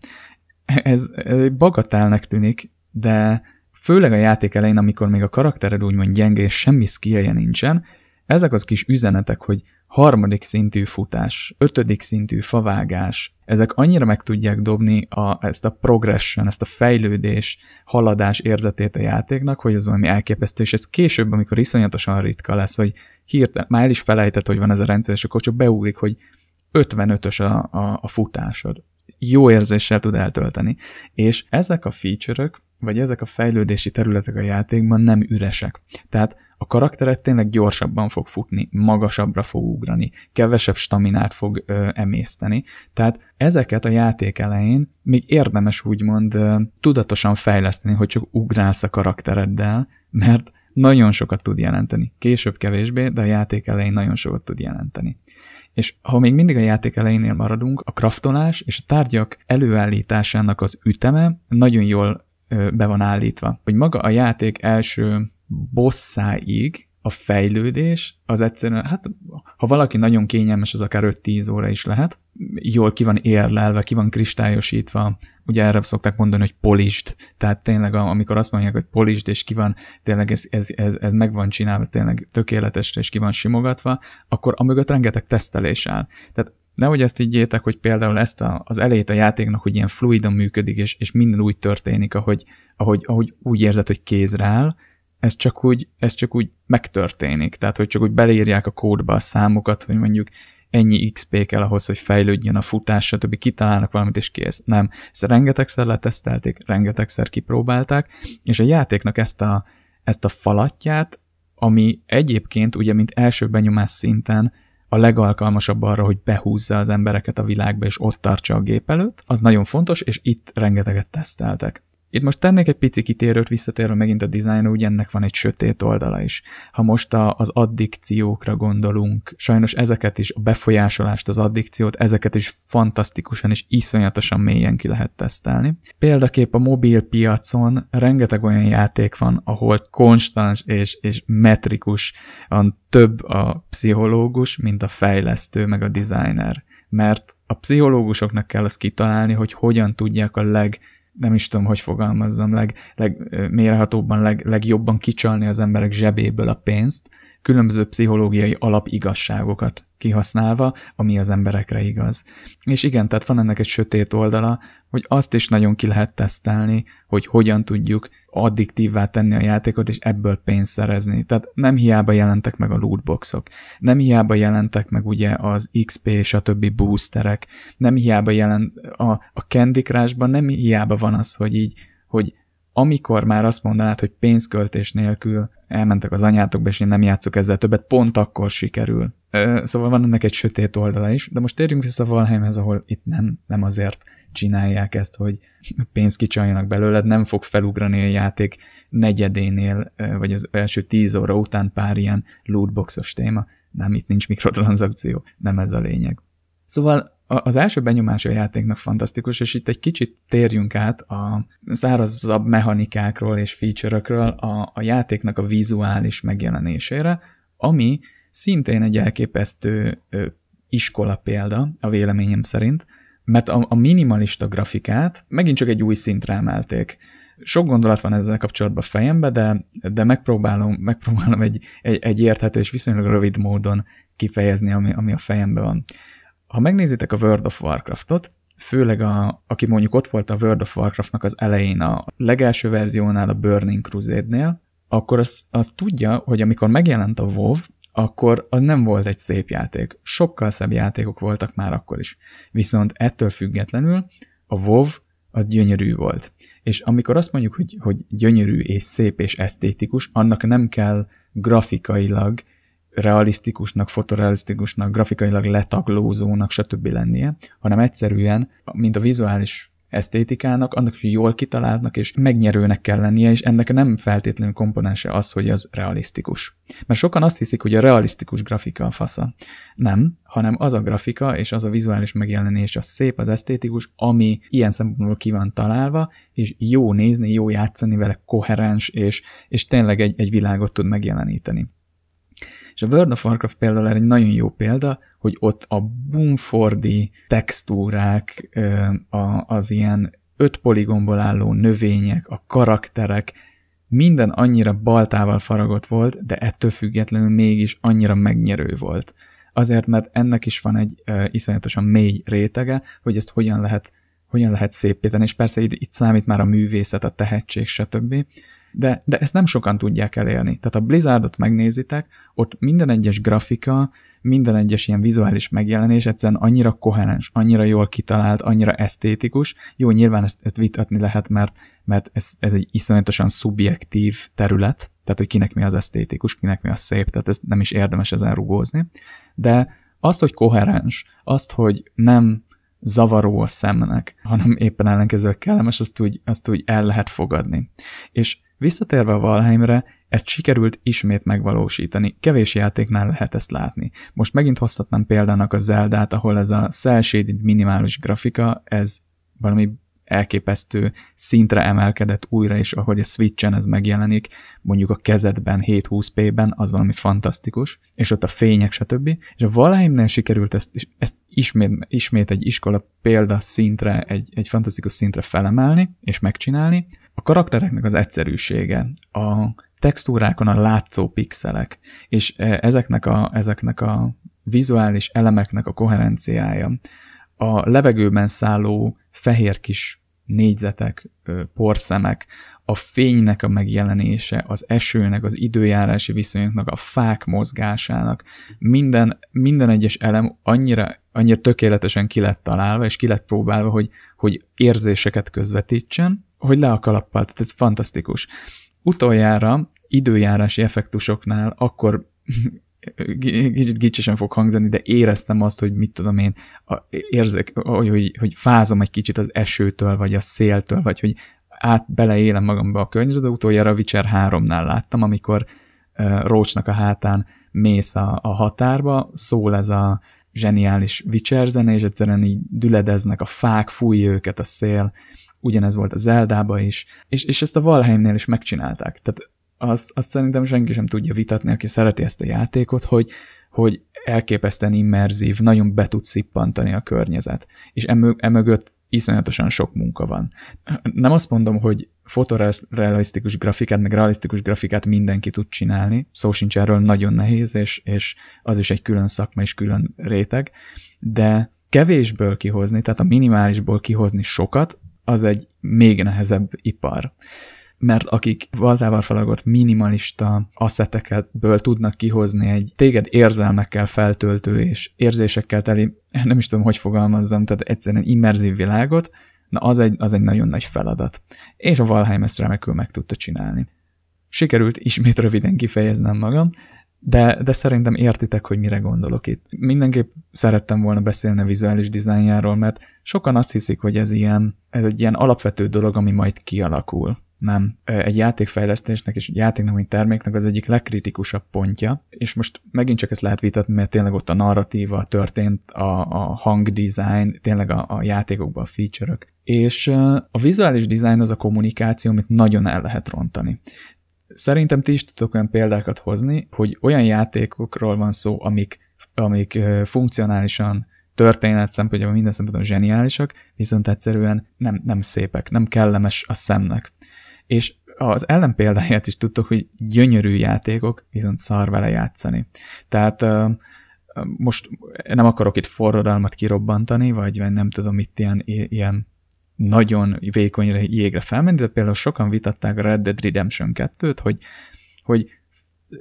Ez, ez bagatelnek tűnik, de főleg a játék elején, amikor még a karaktered úgymond gyenge és semmi skillje nincsen, ezek az kis üzenetek, hogy harmadik szintű futás, ötödik szintű favágás, ezek annyira meg tudják dobni a, ezt a progression, ezt a fejlődés, haladás érzetét a játéknak, hogy ez valami elképesztő, és ez később, amikor iszonyatosan ritka lesz, hogy hirtelen, már el is felejtett, hogy van ez a rendszer, és akkor csak beugrik, hogy 55-ös a, a, a futásod. Jó érzéssel tud eltölteni. És ezek a feature-ök, vagy ezek a fejlődési területek a játékban nem üresek. Tehát a karaktered tényleg gyorsabban fog futni, magasabbra fog ugrani, kevesebb staminát fog ö, emészteni. Tehát ezeket a játék elején még érdemes úgymond ö, tudatosan fejleszteni, hogy csak ugrálsz a karaktereddel, mert nagyon sokat tud jelenteni. Később kevésbé, de a játék elején nagyon sokat tud jelenteni. És ha még mindig a játék elejénél maradunk, a kraftolás és a tárgyak előállításának az üteme nagyon jól be van állítva. Hogy maga a játék első bosszáig, a fejlődés az egyszerűen, hát ha valaki nagyon kényelmes, az akár 5-10 óra is lehet, jól ki van érlelve, ki van kristályosítva, ugye erre szokták mondani, hogy polisd, tehát tényleg amikor azt mondják, hogy polisd, és ki van, tényleg ez, ez, ez, ez meg van csinálva, tényleg tökéletesre, és ki van simogatva, akkor amögött rengeteg tesztelés áll. Tehát nehogy ezt így értek, hogy például ezt a, az elejét a játéknak, hogy ilyen fluidon működik, és, és minden úgy történik, ahogy, ahogy, ahogy úgy érzed, hogy kézre áll, ez csak úgy, ez csak úgy megtörténik. Tehát, hogy csak úgy beleírják a kódba a számokat, hogy mondjuk ennyi XP kell ahhoz, hogy fejlődjön a futás, stb. kitalálnak valamit, és kész. Nem. Ezt rengetegszer letesztelték, rengetegszer kipróbálták, és a játéknak ezt a, ezt a falatját, ami egyébként ugye, mint első benyomás szinten a legalkalmasabb arra, hogy behúzza az embereket a világba, és ott tartsa a gép előtt, az nagyon fontos, és itt rengeteget teszteltek. Itt most tennék egy pici kitérőt visszatérve megint a dizájnra, ugye ennek van egy sötét oldala is. Ha most a, az addikciókra gondolunk, sajnos ezeket is, a befolyásolást, az addikciót, ezeket is fantasztikusan és iszonyatosan mélyen ki lehet tesztelni. Példakép a mobil piacon rengeteg olyan játék van, ahol konstans és, és metrikus több a pszichológus, mint a fejlesztő, meg a designer. Mert a pszichológusoknak kell azt kitalálni, hogy hogyan tudják a leg nem is tudom, hogy fogalmazzam, leg, legmérehatóbban, leg, legjobban kicsalni az emberek zsebéből a pénzt, különböző pszichológiai alapigazságokat kihasználva, ami az emberekre igaz. És igen, tehát van ennek egy sötét oldala, hogy azt is nagyon ki lehet tesztelni, hogy hogyan tudjuk addiktívvá tenni a játékot, és ebből pénzt szerezni. Tehát nem hiába jelentek meg a lootboxok, nem hiába jelentek meg ugye az XP és a többi boosterek, nem hiába jelent a, a Candy Crush-ban, nem hiába van az, hogy így, hogy amikor már azt mondanád, hogy pénzköltés nélkül elmentek az anyátokba, és én nem játszok ezzel többet, pont akkor sikerül. Szóval van ennek egy sötét oldala is, de most térjünk vissza Valheimhez, ahol itt nem, nem azért csinálják ezt, hogy pénzt kicsaljanak belőled, nem fog felugrani a játék negyedénél, vagy az első tíz óra után pár ilyen lootboxos téma. Nem, itt nincs mikrotranszakció, nem ez a lényeg. Szóval az első benyomás a játéknak fantasztikus, és itt egy kicsit térjünk át a szárazabb mechanikákról és feature-ökről a, a játéknak a vizuális megjelenésére, ami szintén egy elképesztő iskola példa, a véleményem szerint, mert a, a minimalista grafikát megint csak egy új szintre emelték. Sok gondolat van ezzel kapcsolatban fejembe, de, de megpróbálom, megpróbálom egy, egy, egy érthető és viszonylag rövid módon kifejezni, ami, ami a fejemben van. Ha megnézitek a World of Warcraftot, főleg a, aki mondjuk ott volt a World of Warcraftnak az elején, a legelső verziónál, a Burning Crusade-nél, akkor az, az tudja, hogy amikor megjelent a WoW, akkor az nem volt egy szép játék. Sokkal szebb játékok voltak már akkor is. Viszont ettől függetlenül a WoW az gyönyörű volt. És amikor azt mondjuk, hogy, hogy gyönyörű és szép és esztétikus, annak nem kell grafikailag realisztikusnak, fotorealisztikusnak, grafikailag letaglózónak, stb. lennie, hanem egyszerűen, mint a vizuális esztétikának, annak is jól kitaláltnak és megnyerőnek kell lennie, és ennek nem feltétlenül komponense az, hogy az realisztikus. Mert sokan azt hiszik, hogy a realisztikus grafika a fasza. Nem, hanem az a grafika és az a vizuális megjelenés, a szép, az esztétikus, ami ilyen szempontból ki van találva, és jó nézni, jó játszani vele, koherens, és, és tényleg egy, egy világot tud megjeleníteni. És a World of Warcraft például egy nagyon jó példa, hogy ott a boomfordi textúrák, az ilyen öt poligomból álló növények, a karakterek, minden annyira baltával faragott volt, de ettől függetlenül mégis annyira megnyerő volt. Azért, mert ennek is van egy uh, iszonyatosan mély rétege, hogy ezt hogyan lehet, hogyan lehet szépíteni, és persze itt, itt számít már a művészet, a tehetség, stb de, de ezt nem sokan tudják elérni. Tehát a Blizzardot megnézitek, ott minden egyes grafika, minden egyes ilyen vizuális megjelenés egyszerűen annyira koherens, annyira jól kitalált, annyira esztétikus. Jó, nyilván ezt, ezt vitatni lehet, mert, mert ez, ez egy iszonyatosan szubjektív terület, tehát hogy kinek mi az esztétikus, kinek mi az szép, tehát ez nem is érdemes ezen rugózni. De azt, hogy koherens, azt, hogy nem zavaró a szemnek, hanem éppen ellenkezőleg kellemes, azt úgy, azt úgy el lehet fogadni. És Visszatérve a Valheimre, ezt sikerült ismét megvalósítani. Kevés játéknál lehet ezt látni. Most megint hoztatnám példának a Zeldát, ahol ez a cel minimális grafika, ez valami elképesztő szintre emelkedett újra, és ahogy a Switchen ez megjelenik, mondjuk a kezedben 720p-ben, az valami fantasztikus, és ott a fények, stb. És a Valheimnél sikerült ezt, ezt ismét, ismét egy iskola példa szintre, egy, egy fantasztikus szintre felemelni, és megcsinálni. A karaktereknek az egyszerűsége, a textúrákon a látszó pixelek, és e, ezeknek a, ezeknek a vizuális elemeknek a koherenciája, a levegőben szálló fehér kis négyzetek, porszemek, a fénynek a megjelenése, az esőnek, az időjárási viszonyoknak, a fák mozgásának, minden, minden egyes elem annyira, annyira tökéletesen ki lett találva, és ki lett próbálva, hogy, hogy érzéseket közvetítsen, hogy le a kalappal, tehát ez fantasztikus. Utoljára időjárási effektusoknál akkor kicsit gicsesen fog hangzani, de éreztem azt, hogy mit tudom én, érzek, hogy, hogy, hogy fázom egy kicsit az esőtől, vagy a széltől, vagy hogy át beleélem magamba a környezetbe. Utoljára a Witcher 3-nál láttam, amikor uh, Rócsnak a hátán mész a, a határba, szól ez a zseniális Witcher zene, és egyszerűen így düledeznek a fák, fújja őket a szél, ugyanez volt a Zeldába is, és, és ezt a Valheimnél is megcsinálták. Tehát azt, azt szerintem senki sem tudja vitatni, aki szereti ezt a játékot, hogy, hogy elképesztően immerzív, nagyon be tud szippantani a környezet. És emögött iszonyatosan sok munka van. Nem azt mondom, hogy fotorealisztikus grafikát, meg realisztikus grafikát mindenki tud csinálni, szó sincs erről nagyon nehéz, és, és az is egy külön szakma és külön réteg, de kevésből kihozni, tehát a minimálisból kihozni sokat, az egy még nehezebb ipar mert akik valtával felagott minimalista asszetekből tudnak kihozni egy téged érzelmekkel feltöltő és érzésekkel teli, nem is tudom, hogy fogalmazzam, tehát egyszerűen immerzív világot, na az egy, az egy nagyon nagy feladat. És a Valheim ezt remekül meg tudta csinálni. Sikerült ismét röviden kifejeznem magam, de, de szerintem értitek, hogy mire gondolok itt. Mindenképp szerettem volna beszélni a vizuális dizájnjáról, mert sokan azt hiszik, hogy ez ilyen, ez egy ilyen alapvető dolog, ami majd kialakul nem. Egy játékfejlesztésnek és egy játéknak, mint terméknek az egyik legkritikusabb pontja, és most megint csak ezt lehet vitatni, mert tényleg ott a narratíva történt, a, a hangdesign, tényleg a, a játékokban a feature-ök. És a vizuális design az a kommunikáció, amit nagyon el lehet rontani. Szerintem ti is tudtok olyan példákat hozni, hogy olyan játékokról van szó, amik, amik funkcionálisan történet szempontjából minden szempontból zseniálisak, viszont egyszerűen nem, nem szépek, nem kellemes a szemnek. És az ellenpéldáját is tudtok, hogy gyönyörű játékok, viszont szar vele játszani. Tehát most nem akarok itt forradalmat kirobbantani, vagy, vagy nem tudom itt ilyen, ilyen nagyon vékonyra jégre felmenni, de például sokan vitatták a Red Dead Redemption 2-t, hogy, hogy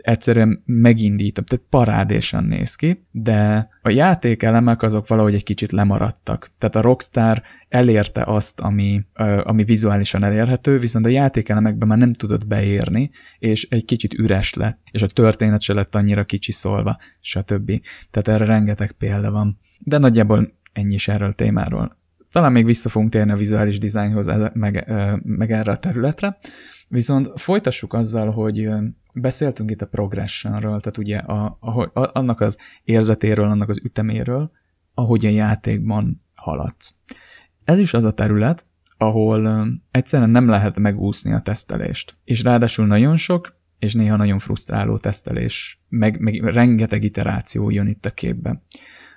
egyszerűen megindítom, tehát parádésan néz ki, de a játékelemek azok valahogy egy kicsit lemaradtak. Tehát a Rockstar elérte azt, ami, ami vizuálisan elérhető, viszont a játékelemekben már nem tudott beérni, és egy kicsit üres lett, és a történet se lett annyira kicsi szólva, stb. Tehát erre rengeteg példa van. De nagyjából ennyi is erről a témáról. Talán még vissza fogunk térni a vizuális dizájnhoz, meg, meg erre a területre. Viszont folytassuk azzal, hogy beszéltünk itt a progressionről, tehát ugye a, a, a, annak az érzetéről, annak az üteméről, ahogy a játékban haladsz. Ez is az a terület, ahol egyszerűen nem lehet megúszni a tesztelést. És ráadásul nagyon sok, és néha nagyon frusztráló tesztelés, meg, meg rengeteg iteráció jön itt a képbe.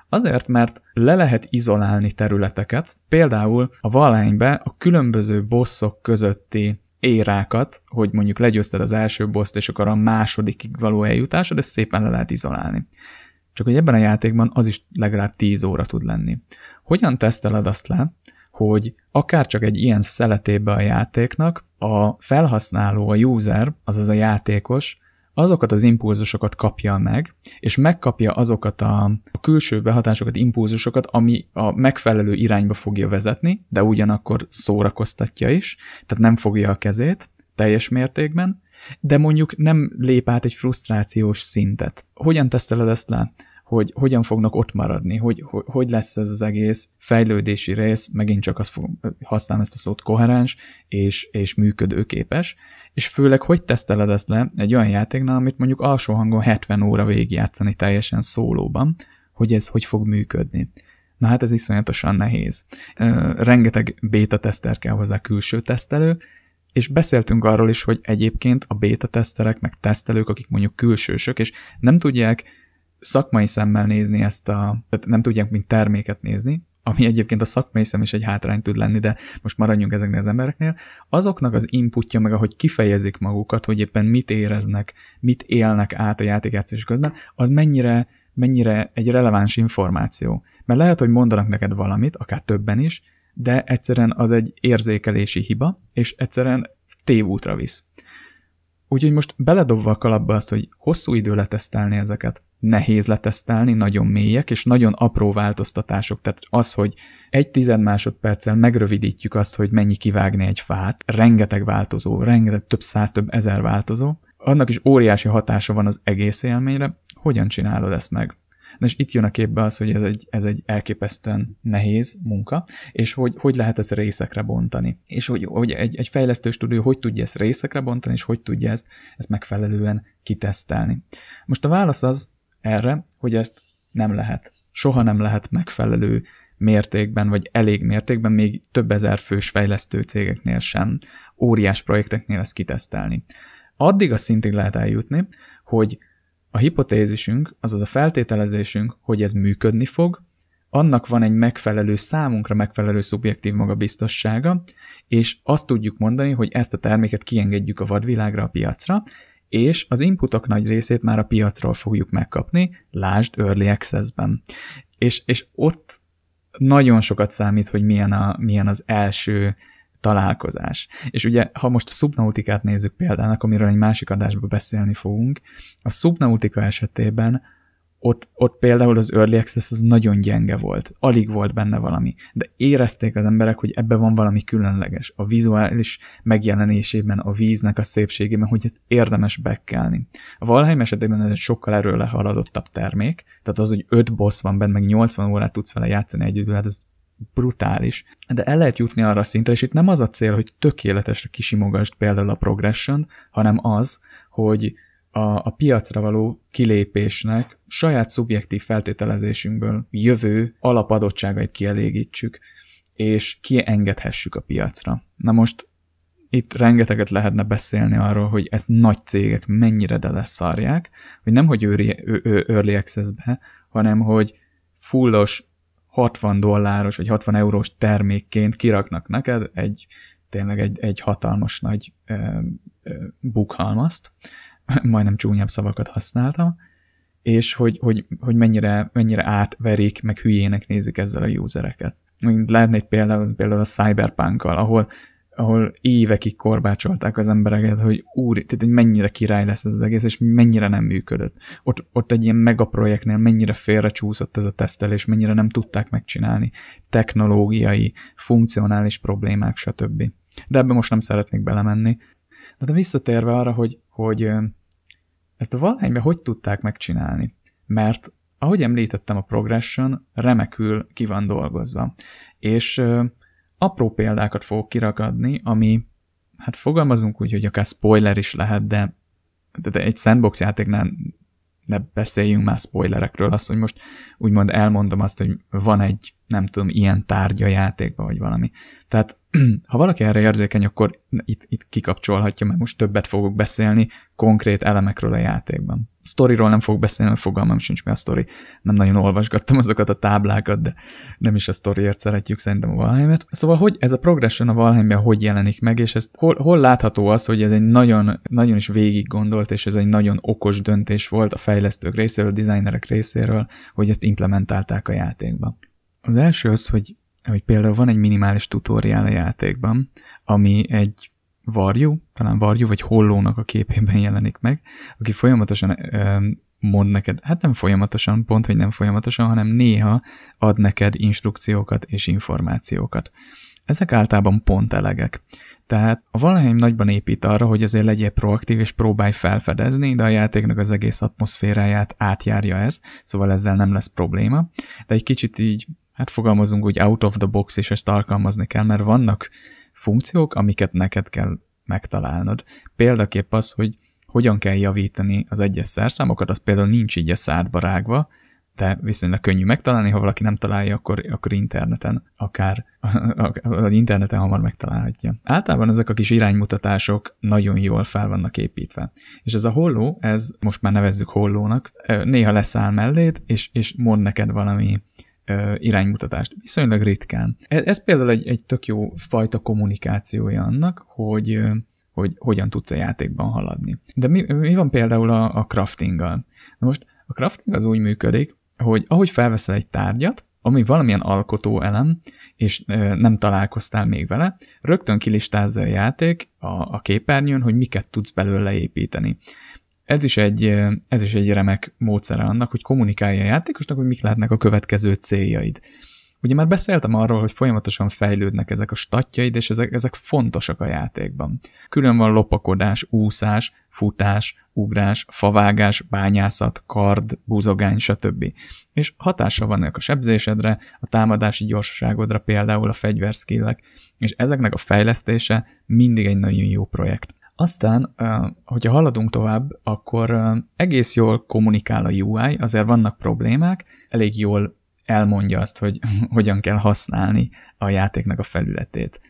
Azért, mert le lehet izolálni területeket, például a valánybe a különböző bosszok közötti érákat, hogy mondjuk legyőzted az első boszt, és akkor a másodikig való eljutásod, ezt szépen le lehet izolálni. Csak hogy ebben a játékban az is legalább 10 óra tud lenni. Hogyan teszteled azt le, hogy akár csak egy ilyen szeletébe a játéknak a felhasználó, a user, azaz a játékos azokat az impulzusokat kapja meg, és megkapja azokat a, külső behatásokat, impulzusokat, ami a megfelelő irányba fogja vezetni, de ugyanakkor szórakoztatja is, tehát nem fogja a kezét teljes mértékben, de mondjuk nem lép át egy frusztrációs szintet. Hogyan teszteled ezt le? Hogy hogyan fognak ott maradni, hogy, hogy, hogy lesz ez az egész fejlődési rész, megint csak azt fogom használni ezt a szót koherens és, és működőképes, és főleg hogy teszteled ezt le egy olyan játéknál, amit mondjuk alsó hangon 70 óra végigjátszani teljesen szólóban, hogy ez hogy fog működni. Na hát ez iszonyatosan nehéz. Rengeteg beta teszter kell hozzá külső tesztelő, és beszéltünk arról is, hogy egyébként a beta teszterek, meg tesztelők, akik mondjuk külsősök, és nem tudják szakmai szemmel nézni ezt a, tehát nem tudják mint terméket nézni, ami egyébként a szakmai szem is egy hátrány tud lenni, de most maradjunk ezeknél az embereknél, azoknak az inputja, meg ahogy kifejezik magukat, hogy éppen mit éreznek, mit élnek át a játékjátszás közben, az mennyire, mennyire egy releváns információ. Mert lehet, hogy mondanak neked valamit, akár többen is, de egyszerűen az egy érzékelési hiba, és egyszerűen tévútra visz. Úgyhogy most beledobva a kalapba azt, hogy hosszú idő letesztelni ezeket, nehéz letesztelni, nagyon mélyek, és nagyon apró változtatások. Tehát az, hogy egy tized másodperccel megrövidítjük azt, hogy mennyi kivágni egy fát, rengeteg változó, rengeteg több száz, több ezer változó, annak is óriási hatása van az egész élményre. Hogyan csinálod ezt meg? Na és itt jön a képbe az, hogy ez egy, ez egy elképesztően nehéz munka, és hogy, hogy lehet ezt részekre bontani. És hogy, hogy egy, egy fejlesztő stúdió hogy tudja ezt részekre bontani, és hogy tudja ezt, ezt megfelelően kitesztelni. Most a válasz az erre, hogy ezt nem lehet. Soha nem lehet megfelelő mértékben, vagy elég mértékben, még több ezer fős fejlesztő cégeknél sem, óriás projekteknél ezt kitesztelni. Addig a szintig lehet eljutni, hogy a hipotézisünk, azaz a feltételezésünk, hogy ez működni fog, annak van egy megfelelő számunkra megfelelő szubjektív magabiztossága, és azt tudjuk mondani, hogy ezt a terméket kiengedjük a vadvilágra, a piacra, és az inputok nagy részét már a piacról fogjuk megkapni, lásd Early Access-ben. És, és ott nagyon sokat számít, hogy milyen, a, milyen az első találkozás. És ugye, ha most a szubnautikát nézzük példának, amiről egy másik adásban beszélni fogunk, a szubnautika esetében ott, ott például az Early Access az nagyon gyenge volt, alig volt benne valami, de érezték az emberek, hogy ebbe van valami különleges, a vizuális megjelenésében, a víznek a szépségében, hogy ezt érdemes bekkelni. A Valheim esetében ez egy sokkal erőle haladottabb termék, tehát az, hogy 5 boss van benne, meg 80 órát tudsz vele játszani egyedül, hát ez brutális. De el lehet jutni arra a szintre, és itt nem az a cél, hogy tökéletesre kisimogasd például a progression, hanem az, hogy a, a piacra való kilépésnek saját szubjektív feltételezésünkből jövő alapadottságait kielégítsük, és kiengedhessük a piacra. Na most itt rengeteget lehetne beszélni arról, hogy ezt nagy cégek mennyire de leszarják, hogy nem, hogy early access-be, hanem hogy fullos 60 dolláros vagy 60 eurós termékként kiraknak neked egy tényleg egy, egy hatalmas nagy ö, ö, bukhalmazt, majdnem csúnyább szavakat használtam, és hogy, hogy, hogy mennyire, mennyire átverik, meg hülyének nézik ezzel a usereket. Lehetne egy például, az például a Cyberpunk-kal, ahol ahol évekig korbácsolták az embereket, hogy úr, tehát hogy mennyire király lesz ez az egész, és mennyire nem működött. Ott, ott egy ilyen megaprojektnél mennyire félrecsúszott ez a tesztelés, mennyire nem tudták megcsinálni. Technológiai, funkcionális problémák, stb. De ebbe most nem szeretnék belemenni. De, de visszatérve arra, hogy, hogy ezt a valhányban hogy tudták megcsinálni? Mert ahogy említettem, a progression remekül ki van dolgozva. És apró példákat fogok kirakadni, ami, hát fogalmazunk úgy, hogy akár spoiler is lehet, de, de egy sandbox játéknál ne beszéljünk már spoilerekről, azt, hogy most úgymond elmondom azt, hogy van egy, nem tudom, ilyen tárgya játékban, vagy valami. Tehát ha valaki erre érzékeny, akkor itt, itt kikapcsolhatja, mert most többet fogok beszélni konkrét elemekről a játékban. Storyról nem fogok beszélni, mert fogalmam sincs mi a story. Nem nagyon olvasgattam azokat a táblákat, de nem is a storyért szeretjük szerintem a Valheimet. Szóval, hogy ez a progression a Valheimben hogy jelenik meg, és ez hol, hol látható az, hogy ez egy nagyon, nagyon is végig gondolt, és ez egy nagyon okos döntés volt a fejlesztők részéről, a designerek részéről, hogy ezt implementálták a játékba. Az első az, hogy hogy például van egy minimális tutoriál a játékban, ami egy varjú, talán varjú vagy hollónak a képében jelenik meg, aki folyamatosan mond neked, hát nem folyamatosan, pont, hogy nem folyamatosan, hanem néha ad neked instrukciókat és információkat. Ezek általában pont elegek. Tehát a Valheim nagyban épít arra, hogy azért legyél proaktív és próbálj felfedezni, de a játéknak az egész atmoszféráját átjárja ez, szóval ezzel nem lesz probléma. De egy kicsit így hát fogalmazunk úgy out of the box, és ezt alkalmazni kell, mert vannak funkciók, amiket neked kell megtalálnod. Példaképp az, hogy hogyan kell javítani az egyes szerszámokat, az például nincs így a szádba rágva, de viszonylag könnyű megtalálni, ha valaki nem találja, akkor, akkor interneten, akár az interneten hamar megtalálhatja. Általában ezek a kis iránymutatások nagyon jól fel vannak építve. És ez a holló, ez most már nevezzük hollónak, néha leszáll melléd, és, és mond neked valami iránymutatást. Viszonylag ritkán. Ez, ez például egy, egy tök jó fajta kommunikációja annak, hogy hogy hogyan tudsz a játékban haladni. De mi, mi van például a, a craftinggal? Na most a crafting az úgy működik, hogy ahogy felveszel egy tárgyat, ami valamilyen alkotó elem, és nem találkoztál még vele, rögtön kilistázza a játék a, a képernyőn, hogy miket tudsz belőle építeni. Ez is, egy, ez is egy remek módszer annak, hogy kommunikálja a játékosnak, hogy mik lehetnek a következő céljaid. Ugye már beszéltem arról, hogy folyamatosan fejlődnek ezek a statjaid, és ezek, ezek fontosak a játékban. Külön van lopakodás, úszás, futás, ugrás, favágás, bányászat, kard, búzogány, stb. És hatása vannak a sebzésedre, a támadási gyorsaságodra, például a fegyverszkillek, és ezeknek a fejlesztése mindig egy nagyon jó projekt. Aztán, hogyha haladunk tovább, akkor egész jól kommunikál a UI, azért vannak problémák, elég jól elmondja azt, hogy hogyan kell használni a játéknak a felületét.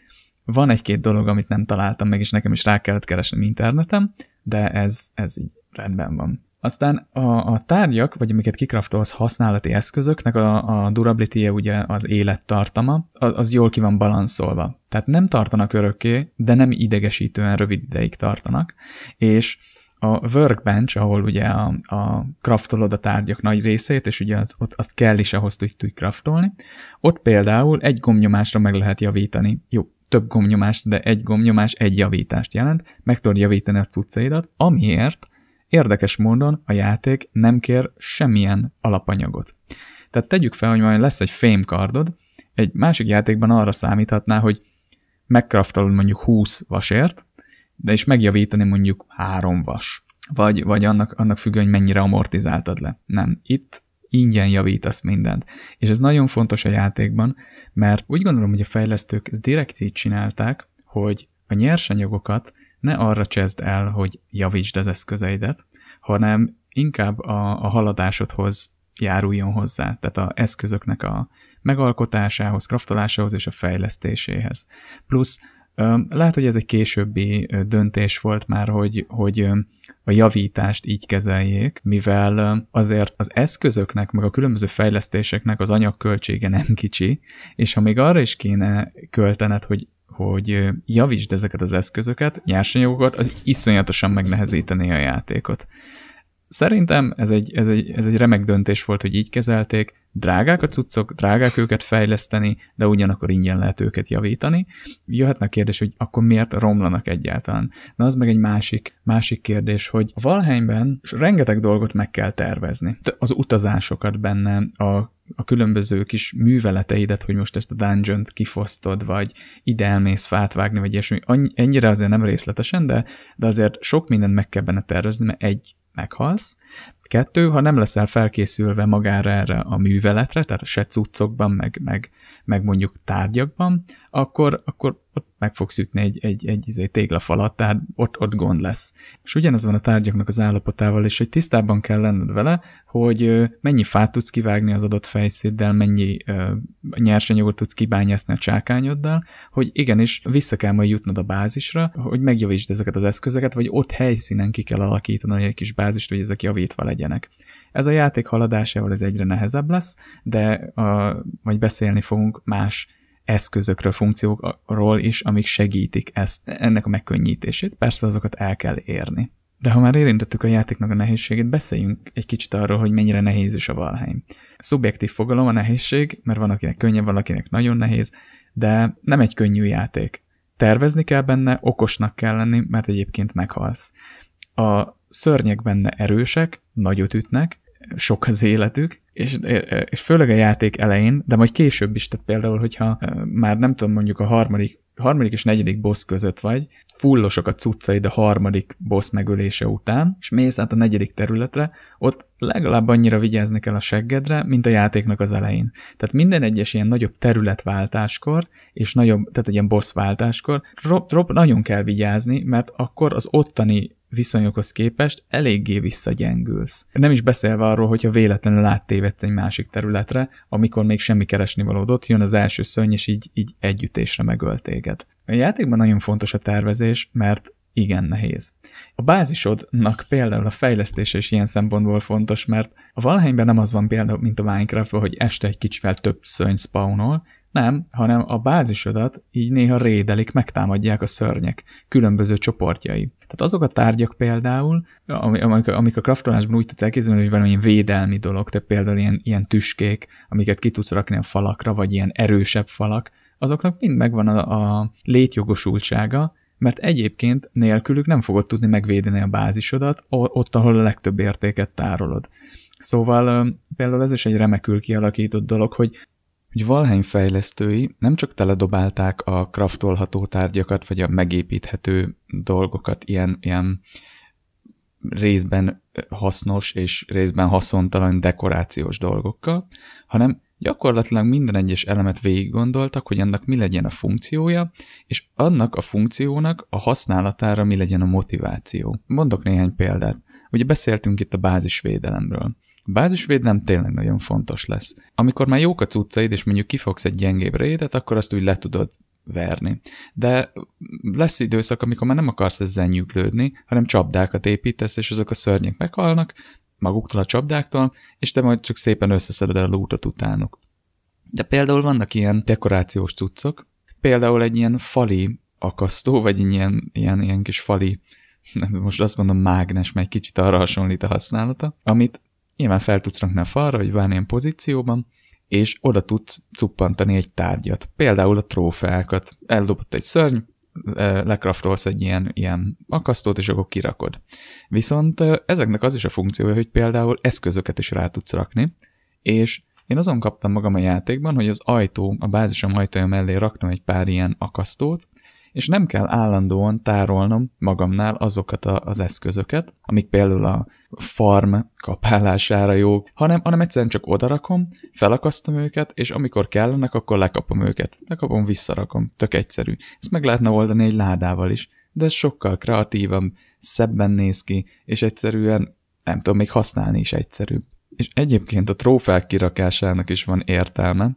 Van egy-két dolog, amit nem találtam meg, és nekem is rá kellett keresnem interneten, de ez, ez így rendben van. Aztán a, a tárgyak, vagy amiket kikraftolsz használati eszközöknek a, a durability ugye az élettartama, az, az jól ki van balanszolva. Tehát nem tartanak örökké, de nem idegesítően rövid ideig tartanak, és a workbench, ahol ugye a, a craftolod a tárgyak nagy részét, és ugye az, ott azt kell is ahhoz, hogy tudj craftolni, ott például egy gomnyomásra meg lehet javítani. Jó, több gomnyomást, de egy gomnyomás egy javítást jelent, meg tudod javítani a cuccaidat, amiért érdekes módon a játék nem kér semmilyen alapanyagot. Tehát tegyük fel, hogy majd lesz egy fame cardod, egy másik játékban arra számíthatná, hogy megkraftolod mondjuk 20 vasért, de is megjavítani mondjuk három vas. Vagy, vagy annak, annak függően, hogy mennyire amortizáltad le. Nem. Itt ingyen javítasz mindent. És ez nagyon fontos a játékban, mert úgy gondolom, hogy a fejlesztők ezt direkt így csinálták, hogy a nyersanyagokat ne arra csezd el, hogy javítsd az eszközeidet, hanem inkább a, a haladásodhoz járuljon hozzá, tehát a eszközöknek a megalkotásához, kraftolásához és a fejlesztéséhez. Plusz lehet, hogy ez egy későbbi döntés volt már, hogy, hogy a javítást így kezeljék, mivel azért az eszközöknek, meg a különböző fejlesztéseknek az anyagköltsége nem kicsi, és ha még arra is kéne költened, hogy hogy javítsd ezeket az eszközöket, nyersanyagokat, az iszonyatosan megnehezítené a játékot. Szerintem ez egy, ez, egy, ez egy remek döntés volt, hogy így kezelték, drágák a cuccok, drágák őket fejleszteni, de ugyanakkor ingyen lehet őket javítani. Jöhetne a kérdés, hogy akkor miért romlanak egyáltalán. Na az meg egy másik, másik kérdés, hogy a Valheimben rengeteg dolgot meg kell tervezni. Az utazásokat benne, a a különböző kis műveleteidet, hogy most ezt a dungeon-t kifosztod, vagy ide elmész fát vágni, vagy ilyesmi. Ennyire azért nem részletesen, de, de azért sok mindent meg kell benne tervezni, mert egy, meghalsz. Kettő, ha nem leszel felkészülve magára erre a műveletre, tehát se cuccokban, meg, meg, meg mondjuk tárgyakban, akkor, akkor ott meg fogsz ütni egy, egy, egy izé, téglafalat, tehát ott, ott gond lesz. És ugyanez van a tárgyaknak az állapotával, és hogy tisztában kell lenned vele, hogy mennyi fát tudsz kivágni az adott fejszéddel, mennyi uh, nyersanyagot tudsz kibányászni a csákányoddal, hogy igenis vissza kell majd jutnod a bázisra, hogy megjavítsd ezeket az eszközeket, vagy ott helyszínen ki kell alakítani egy kis bázist, hogy ezek javítva legyenek. Ez a játék haladásával ez egyre nehezebb lesz, de a, majd beszélni fogunk más eszközökről, funkciókról is, amik segítik ezt, ennek a megkönnyítését. Persze azokat el kell érni. De ha már érintettük a játéknak a nehézségét, beszéljünk egy kicsit arról, hogy mennyire nehéz is a Valheim. Szubjektív fogalom a nehézség, mert van akinek könnyebb, valakinek nagyon nehéz, de nem egy könnyű játék. Tervezni kell benne, okosnak kell lenni, mert egyébként meghalsz. A szörnyek benne erősek, nagyot ütnek, sok az életük, és, és főleg a játék elején, de majd később is, tehát például, hogyha már nem tudom, mondjuk a harmadik, harmadik és negyedik boss között vagy, fullosok a cuccaid a harmadik boss megölése után, és mész át a negyedik területre, ott legalább annyira vigyázni kell a seggedre, mint a játéknak az elején. Tehát minden egyes ilyen nagyobb területváltáskor, és nagyobb, tehát egy ilyen boss váltáskor, rob, rob, nagyon kell vigyázni, mert akkor az ottani viszonyokhoz képest eléggé visszagyengülsz. Nem is beszélve arról, hogyha véletlenül áttévedsz egy másik területre, amikor még semmi keresni valódott, jön az első szörny, és így, így együttésre megöl téged. A játékban nagyon fontos a tervezés, mert igen nehéz. A bázisodnak például a fejlesztése is ilyen szempontból fontos, mert a Valheimben nem az van például, mint a Minecraftban, hogy este egy kicsivel több szörny spawnol, nem, hanem a bázisodat így néha rédelik, megtámadják a szörnyek különböző csoportjai. Tehát azok a tárgyak például, amik, amik a kraftolásban úgy tudsz elképzelni, hogy valami védelmi dolog, tehát például ilyen, ilyen tüskék, amiket ki tudsz rakni a falakra, vagy ilyen erősebb falak, azoknak mind megvan a, a létjogosultsága, mert egyébként nélkülük nem fogod tudni megvédeni a bázisodat ott, ahol a legtöbb értéket tárolod. Szóval például ez is egy remekül kialakított dolog, hogy hogy Valheim fejlesztői nem csak teledobálták a kraftolható tárgyakat, vagy a megépíthető dolgokat ilyen, ilyen részben hasznos és részben haszontalan dekorációs dolgokkal, hanem gyakorlatilag minden egyes elemet végig gondoltak, hogy annak mi legyen a funkciója, és annak a funkciónak a használatára mi legyen a motiváció. Mondok néhány példát. Ugye beszéltünk itt a bázisvédelemről. A bázisvédelem tényleg nagyon fontos lesz. Amikor már jók a cuccaid, és mondjuk kifogsz egy gyengébb rédet, akkor azt úgy le tudod verni. De lesz időszak, amikor már nem akarsz ezzel nyüglődni, hanem csapdákat építesz, és azok a szörnyek meghalnak, maguktól a csapdáktól, és te majd csak szépen összeszeded a lootot utánuk. De például vannak ilyen dekorációs cuccok, például egy ilyen fali akasztó, vagy egy ilyen, ilyen, ilyen kis fali, most azt mondom mágnes, mert kicsit arra hasonlít a használata, amit nyilván fel tudsz rakni a falra, vagy bármilyen pozícióban, és oda tudsz cuppantani egy tárgyat. Például a trófeákat. Eldobott egy szörny, lekraftolsz egy ilyen, ilyen akasztót, és akkor kirakod. Viszont ezeknek az is a funkciója, hogy például eszközöket is rá tudsz rakni, és én azon kaptam magam a játékban, hogy az ajtó, a bázisom ajtaja mellé raktam egy pár ilyen akasztót, és nem kell állandóan tárolnom magamnál azokat a, az eszközöket, amik például a farm kapálására jók, hanem, hanem egyszerűen csak odarakom, felakasztom őket, és amikor kellenek, akkor lekapom őket. Lekapom, visszarakom. Tök egyszerű. Ezt meg lehetne oldani egy ládával is, de ez sokkal kreatívabb, szebben néz ki, és egyszerűen, nem tudom, még használni is egyszerűbb. És egyébként a trófák kirakásának is van értelme,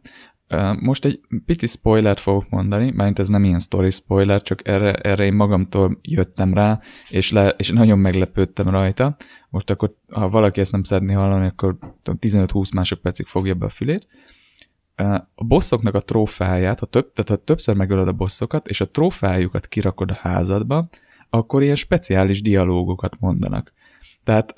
most egy pici spoilert fogok mondani, mert ez nem ilyen story spoiler, csak erre, erre én magamtól jöttem rá, és, le, és nagyon meglepődtem rajta. Most akkor, ha valaki ezt nem szeretné hallani, akkor 15-20 másodpercig fogja be a fülét. A bosszoknak a trófáját, ha több, tehát ha többször megölöd a bosszokat, és a trófájukat kirakod a házadba, akkor ilyen speciális dialógokat mondanak. Tehát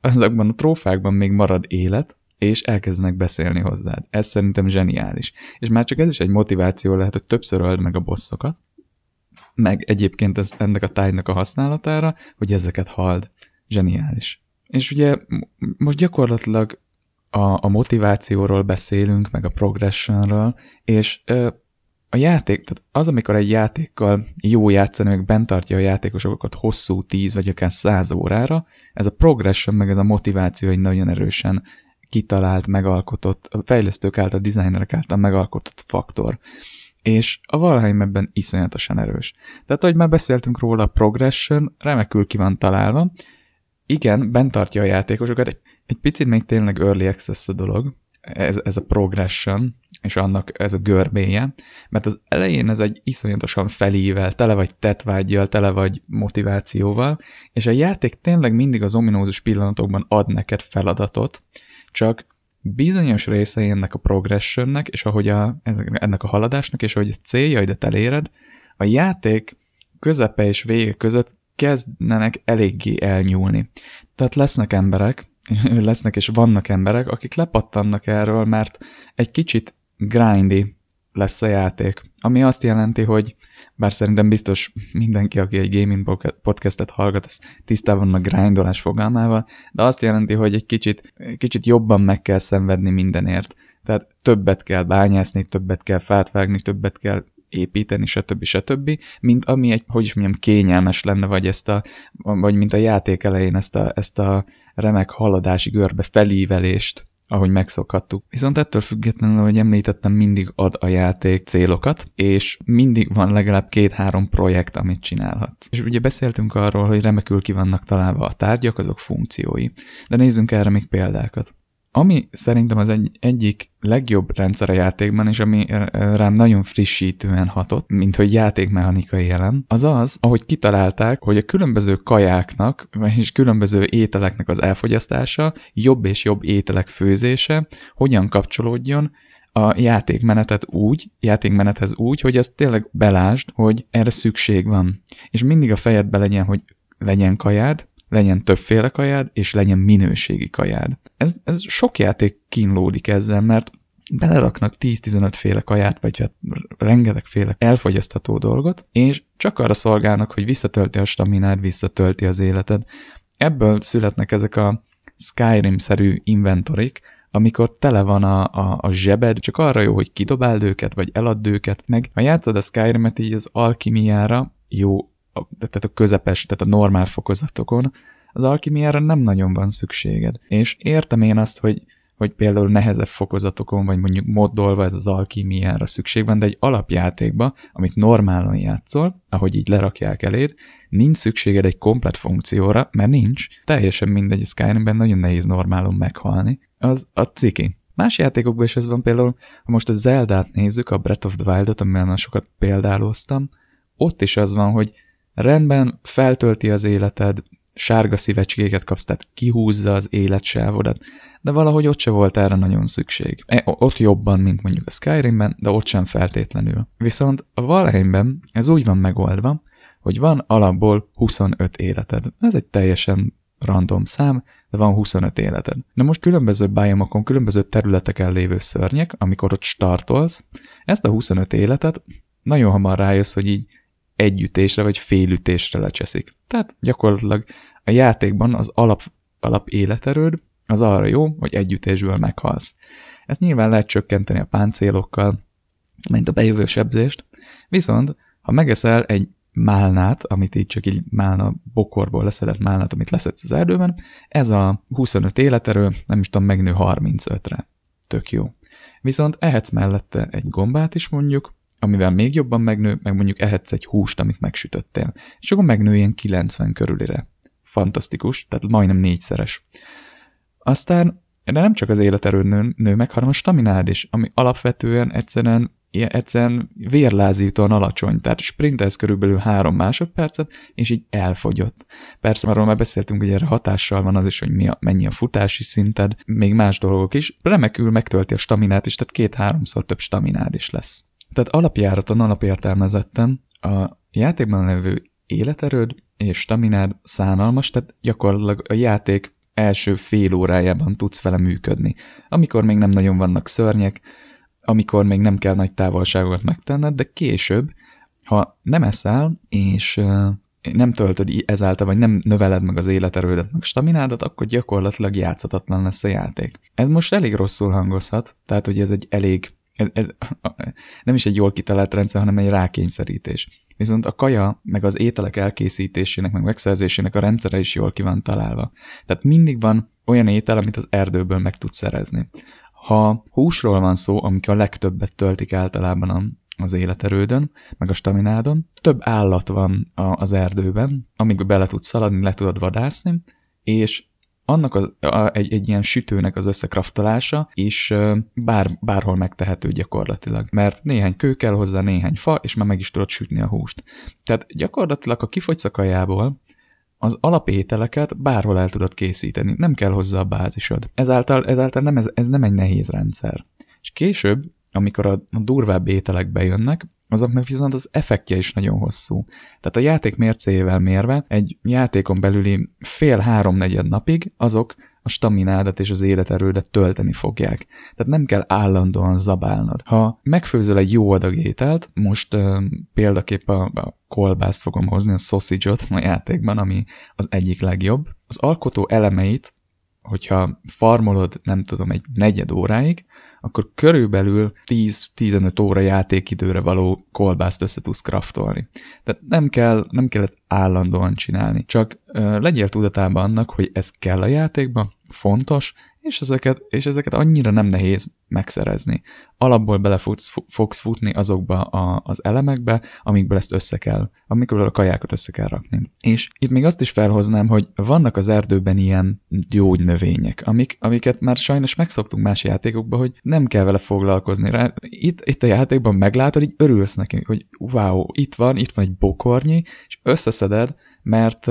ezekben a trófákban még marad élet, és elkezdenek beszélni hozzád. Ez szerintem zseniális. És már csak ez is egy motiváció lehet, hogy többször öld meg a bosszokat, meg egyébként ez ennek a tájnak a használatára, hogy ezeket hald. Zseniális. És ugye most gyakorlatilag a, a motivációról beszélünk, meg a progressionről, és ö, a játék, tehát az, amikor egy játékkal jó játszani, meg bent tartja a játékosokat hosszú tíz vagy akár száz órára, ez a progression, meg ez a motiváció egy nagyon erősen kitalált, megalkotott, a fejlesztők által, a designerek által megalkotott faktor. És a Valheim ebben iszonyatosan erős. Tehát, ahogy már beszéltünk róla, a progression remekül ki van találva. Igen, bent tartja a játékosokat, egy, egy picit még tényleg early access a dolog, ez, ez a progression, és annak ez a görbéje, mert az elején ez egy iszonyatosan felível, tele vagy tetvágyjal, tele vagy motivációval, és a játék tényleg mindig az ominózus pillanatokban ad neked feladatot, csak bizonyos részei ennek a progressionnek, és ahogy a, ennek a haladásnak, és ahogy a céljaidat eléred, a játék közepe és vége között kezdenek eléggé elnyúlni. Tehát lesznek emberek, lesznek és vannak emberek, akik lepattannak erről, mert egy kicsit grindy lesz a játék. Ami azt jelenti, hogy bár szerintem biztos mindenki, aki egy gaming podcastet hallgat, az tisztában a grindolás fogalmával, de azt jelenti, hogy egy kicsit, kicsit jobban meg kell szenvedni mindenért. Tehát többet kell bányászni, többet kell fát többet kell építeni, stb. stb., mint ami egy, hogy is mondjam, kényelmes lenne, vagy ezt a, vagy mint a játék elején ezt a, ezt a remek haladási görbe felívelést ahogy megszokhattuk. Viszont ettől függetlenül, hogy említettem, mindig ad a játék célokat, és mindig van legalább két-három projekt, amit csinálhatsz. És ugye beszéltünk arról, hogy remekül ki vannak találva a tárgyak, azok funkciói. De nézzünk erre még példákat. Ami szerintem az egy, egyik legjobb rendszer a játékban, és ami rám nagyon frissítően hatott, mint hogy játékmechanikai jelen, az az, ahogy kitalálták, hogy a különböző kajáknak, és különböző ételeknek az elfogyasztása, jobb és jobb ételek főzése hogyan kapcsolódjon a játékmenetet úgy, játékmenethez úgy, hogy ezt tényleg belásd, hogy erre szükség van. És mindig a fejedbe legyen, hogy legyen kajád, legyen többféle kajád, és legyen minőségi kajád. Ez, ez sok játék kínlódik ezzel, mert beleraknak 10-15 féle kaját, vagy hát rengetegféle elfogyasztható dolgot, és csak arra szolgálnak, hogy visszatölti a staminád, visszatölti az életed. Ebből születnek ezek a Skyrim-szerű inventorik, amikor tele van a, a, a zsebed, csak arra jó, hogy kidobáld őket, vagy eladd őket, meg ha játszod a Skyrim-et így az alkimiára, jó a, tehát a közepes, tehát a normál fokozatokon, az alkimiára nem nagyon van szükséged. És értem én azt, hogy, hogy például nehezebb fokozatokon, vagy mondjuk moddolva ez az alkimiára szükség van, de egy alapjátékba, amit normálon játszol, ahogy így lerakják eléd, nincs szükséged egy komplet funkcióra, mert nincs. Teljesen mindegy, Skyrimben nagyon nehéz normálon meghalni. Az a ciki. Más játékokban is ez van például, ha most a Zeldát nézzük, a Breath of the Wild-ot, amivel már sokat példáloztam, ott is az van, hogy rendben, feltölti az életed, sárga szívecskéket kapsz, tehát kihúzza az életsávodat, de valahogy ott se volt erre nagyon szükség. E, ott jobban, mint mondjuk a Skyrimben, de ott sem feltétlenül. Viszont a Valheimben ez úgy van megoldva, hogy van alapból 25 életed. Ez egy teljesen random szám, de van 25 életed. Na most különböző biomokon, különböző területeken lévő szörnyek, amikor ott startolsz, ezt a 25 életet nagyon hamar rájössz, hogy így együttésre vagy félütésre lecseszik. Tehát gyakorlatilag a játékban az alap, alap életerőd az arra jó, hogy együttésből meghalsz. Ezt nyilván lehet csökkenteni a páncélokkal, mint a bejövő sebzést, viszont ha megeszel egy málnát, amit így csak így málna bokorból leszedett málnát, amit leszedsz az erdőben, ez a 25 életerő, nem is tudom, megnő 35-re. Tök jó. Viszont ehetsz mellette egy gombát is mondjuk, amivel még jobban megnő, meg mondjuk ehetsz egy húst, amit megsütöttél. És akkor megnő ilyen 90 körülire. Fantasztikus, tehát majdnem négyszeres. Aztán de nem csak az életerőd nő, nő meg, hanem a staminád is, ami alapvetően egyszerűen ilyen egyszerűen vérlázítóan alacsony, tehát sprintelsz körülbelül három másodpercet, és így elfogyott. Persze arról már beszéltünk, hogy erre hatással van az is, hogy mi a, mennyi a futási szinted, még más dolgok is. Remekül megtölti a staminát is, tehát két-háromszor több staminád is lesz. Tehát alapjáraton, alapértelmezetten a játékban levő életerőd és staminád szánalmas, tehát gyakorlatilag a játék első fél órájában tudsz vele működni. Amikor még nem nagyon vannak szörnyek, amikor még nem kell nagy távolságokat megtenned, de később, ha nem eszel, és nem töltöd ezáltal, vagy nem növeled meg az életerődet, meg staminádat, akkor gyakorlatilag játszhatatlan lesz a játék. Ez most elég rosszul hangozhat, tehát hogy ez egy elég ez, ez nem is egy jól kitalált rendszer, hanem egy rákényszerítés. Viszont a kaja, meg az ételek elkészítésének, meg megszerzésének a rendszere is jól ki van találva. Tehát mindig van olyan étel, amit az erdőből meg tudsz szerezni. Ha húsról van szó, amik a legtöbbet töltik általában az életerődön, meg a staminádon, több állat van az erdőben, amikbe bele tudsz szaladni, le tudod vadászni, és annak az, a, egy, egy ilyen sütőnek az összekraftolása is bár, bárhol megtehető gyakorlatilag. Mert néhány kő kell hozzá, néhány fa, és már meg is tudod sütni a húst. Tehát gyakorlatilag, a kifogysz a kajából, az alapételeket bárhol el tudod készíteni, nem kell hozzá a bázisod. Ezáltal, ezáltal nem, ez, ez nem egy nehéz rendszer. És később, amikor a, a durvább ételek bejönnek, azoknak viszont az effektje is nagyon hosszú. Tehát a játék mércéjével mérve egy játékon belüli fél-háromnegyed napig azok a staminádat és az életerődet tölteni fogják. Tehát nem kell állandóan zabálnod. Ha megfőzöl egy jó adag ételt, most uh, példaképp a, a kolbászt fogom hozni, a sausage a játékban, ami az egyik legjobb. Az alkotó elemeit, hogyha farmolod, nem tudom, egy negyed óráig, akkor körülbelül 10-15 óra játékidőre való kolbászt össze tudsz kraftolni. Tehát nem kell, nem kell ezt állandóan csinálni, csak uh, legyél tudatában annak, hogy ez kell a játékban, fontos, és ezeket, és ezeket annyira nem nehéz megszerezni. Alapból bele fogsz, fogsz futni azokba a, az elemekbe, amikből ezt össze kell, amikből a kajákat össze kell rakni. És itt még azt is felhoznám, hogy vannak az erdőben ilyen gyógynövények, amik, amiket már sajnos megszoktunk más játékokban, hogy nem kell vele foglalkozni. Rá, itt, itt a játékban meglátod, így örülsz neki, hogy wow, itt van, itt van egy bokornyi, és összeszeded, mert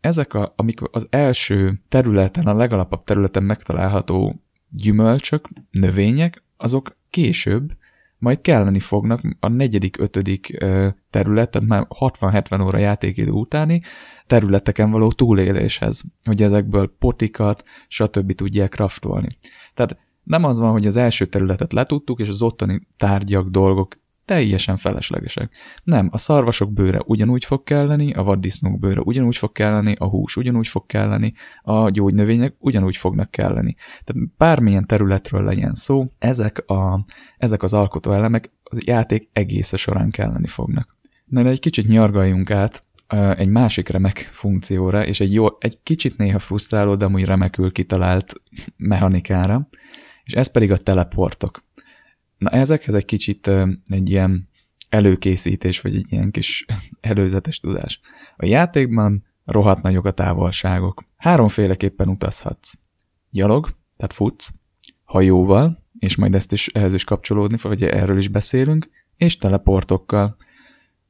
ezek, a, amik az első területen, a legalapabb területen megtalálható gyümölcsök, növények, azok később majd kelleni fognak a negyedik, ötödik terület, tehát már 60-70 óra játékidő utáni területeken való túléléshez, hogy ezekből potikat, stb. tudják kraftolni. Tehát nem az van, hogy az első területet letudtuk, és az ottani tárgyak, dolgok teljesen feleslegesek. Nem, a szarvasok bőre ugyanúgy fog kelleni, a vaddisznók bőre ugyanúgy fog kelleni, a hús ugyanúgy fog kelleni, a gyógynövények ugyanúgy fognak kelleni. Tehát bármilyen területről legyen szó, ezek, a, ezek az alkotóelemek az játék egész során kelleni fognak. Na, de egy kicsit nyargaljunk át egy másik remek funkcióra, és egy, jó, egy kicsit néha frusztráló, de amúgy remekül kitalált mechanikára, és ez pedig a teleportok. Na ezekhez egy kicsit egy ilyen előkészítés, vagy egy ilyen kis előzetes tudás. A játékban rohadt nagyok a távolságok. Háromféleképpen utazhatsz. Gyalog, tehát futsz, hajóval, és majd ezt is ehhez is kapcsolódni vagy erről is beszélünk, és teleportokkal.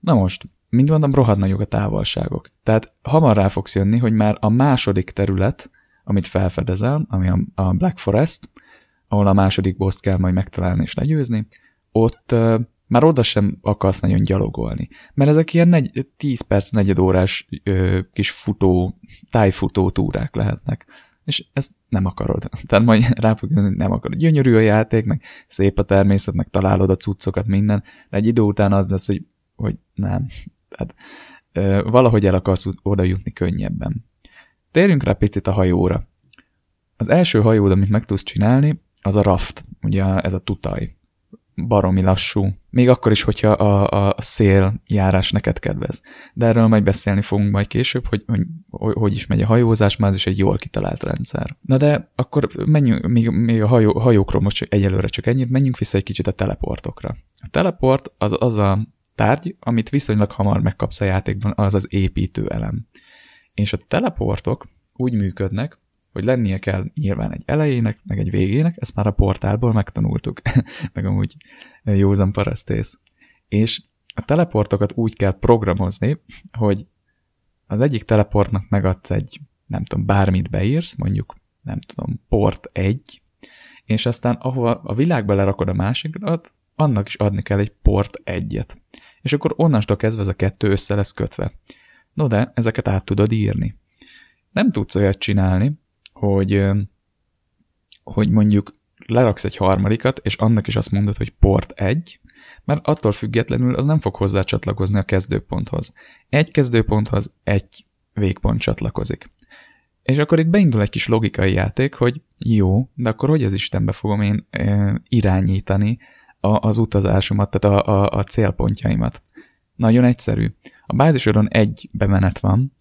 Na most, mint mondom, rohadt nagyok a távolságok. Tehát hamar rá fogsz jönni, hogy már a második terület, amit felfedezel, ami a Black Forest, ahol a második boss kell majd megtalálni és legyőzni, ott már oda sem akarsz nagyon gyalogolni. Mert ezek ilyen negy, 10 perc, negyed órás uh, kis futó, tájfutó túrák lehetnek. És ezt nem akarod. Tehát majd rá fog hogy nem akarod. Gyönyörű a játék, meg szép a természet, meg találod a cuccokat, minden, de egy idő után az lesz, hogy, hogy nem. Tehát uh, valahogy el akarsz oda jutni könnyebben. Térjünk rá picit a hajóra. Az első hajód, amit meg tudsz csinálni, az a raft, ugye ez a tutaj. Baromi lassú. Még akkor is, hogyha a, a szél járás neked kedvez. De erről majd beszélni fogunk majd később, hogy hogy, hogy is megy a hajózás, már ez is egy jól kitalált rendszer. Na de akkor menjünk, még, még a hajó, hajókról most csak egyelőre csak ennyit, menjünk vissza egy kicsit a teleportokra. A teleport az az a tárgy, amit viszonylag hamar megkapsz a játékban, az az építő elem. És a teleportok úgy működnek, hogy lennie kell nyilván egy elejének, meg egy végének, ezt már a portálból megtanultuk, meg amúgy józan parasztész. És a teleportokat úgy kell programozni, hogy az egyik teleportnak megadsz egy, nem tudom, bármit beírsz, mondjuk, nem tudom, port egy, és aztán ahova a világba lerakod a másikat, annak is adni kell egy port egyet. És akkor onnantól kezdve ez a kettő össze lesz kötve. No de, ezeket át tudod írni. Nem tudsz olyat csinálni, hogy, hogy mondjuk leraksz egy harmadikat, és annak is azt mondod, hogy port egy, mert attól függetlenül az nem fog hozzá csatlakozni a kezdőponthoz. Egy kezdőponthoz egy végpont csatlakozik. És akkor itt beindul egy kis logikai játék, hogy jó, de akkor hogy az Istenbe fogom én e, irányítani a, az utazásomat, tehát a, a, a célpontjaimat. Nagyon egyszerű. A bázisodon egy bemenet van,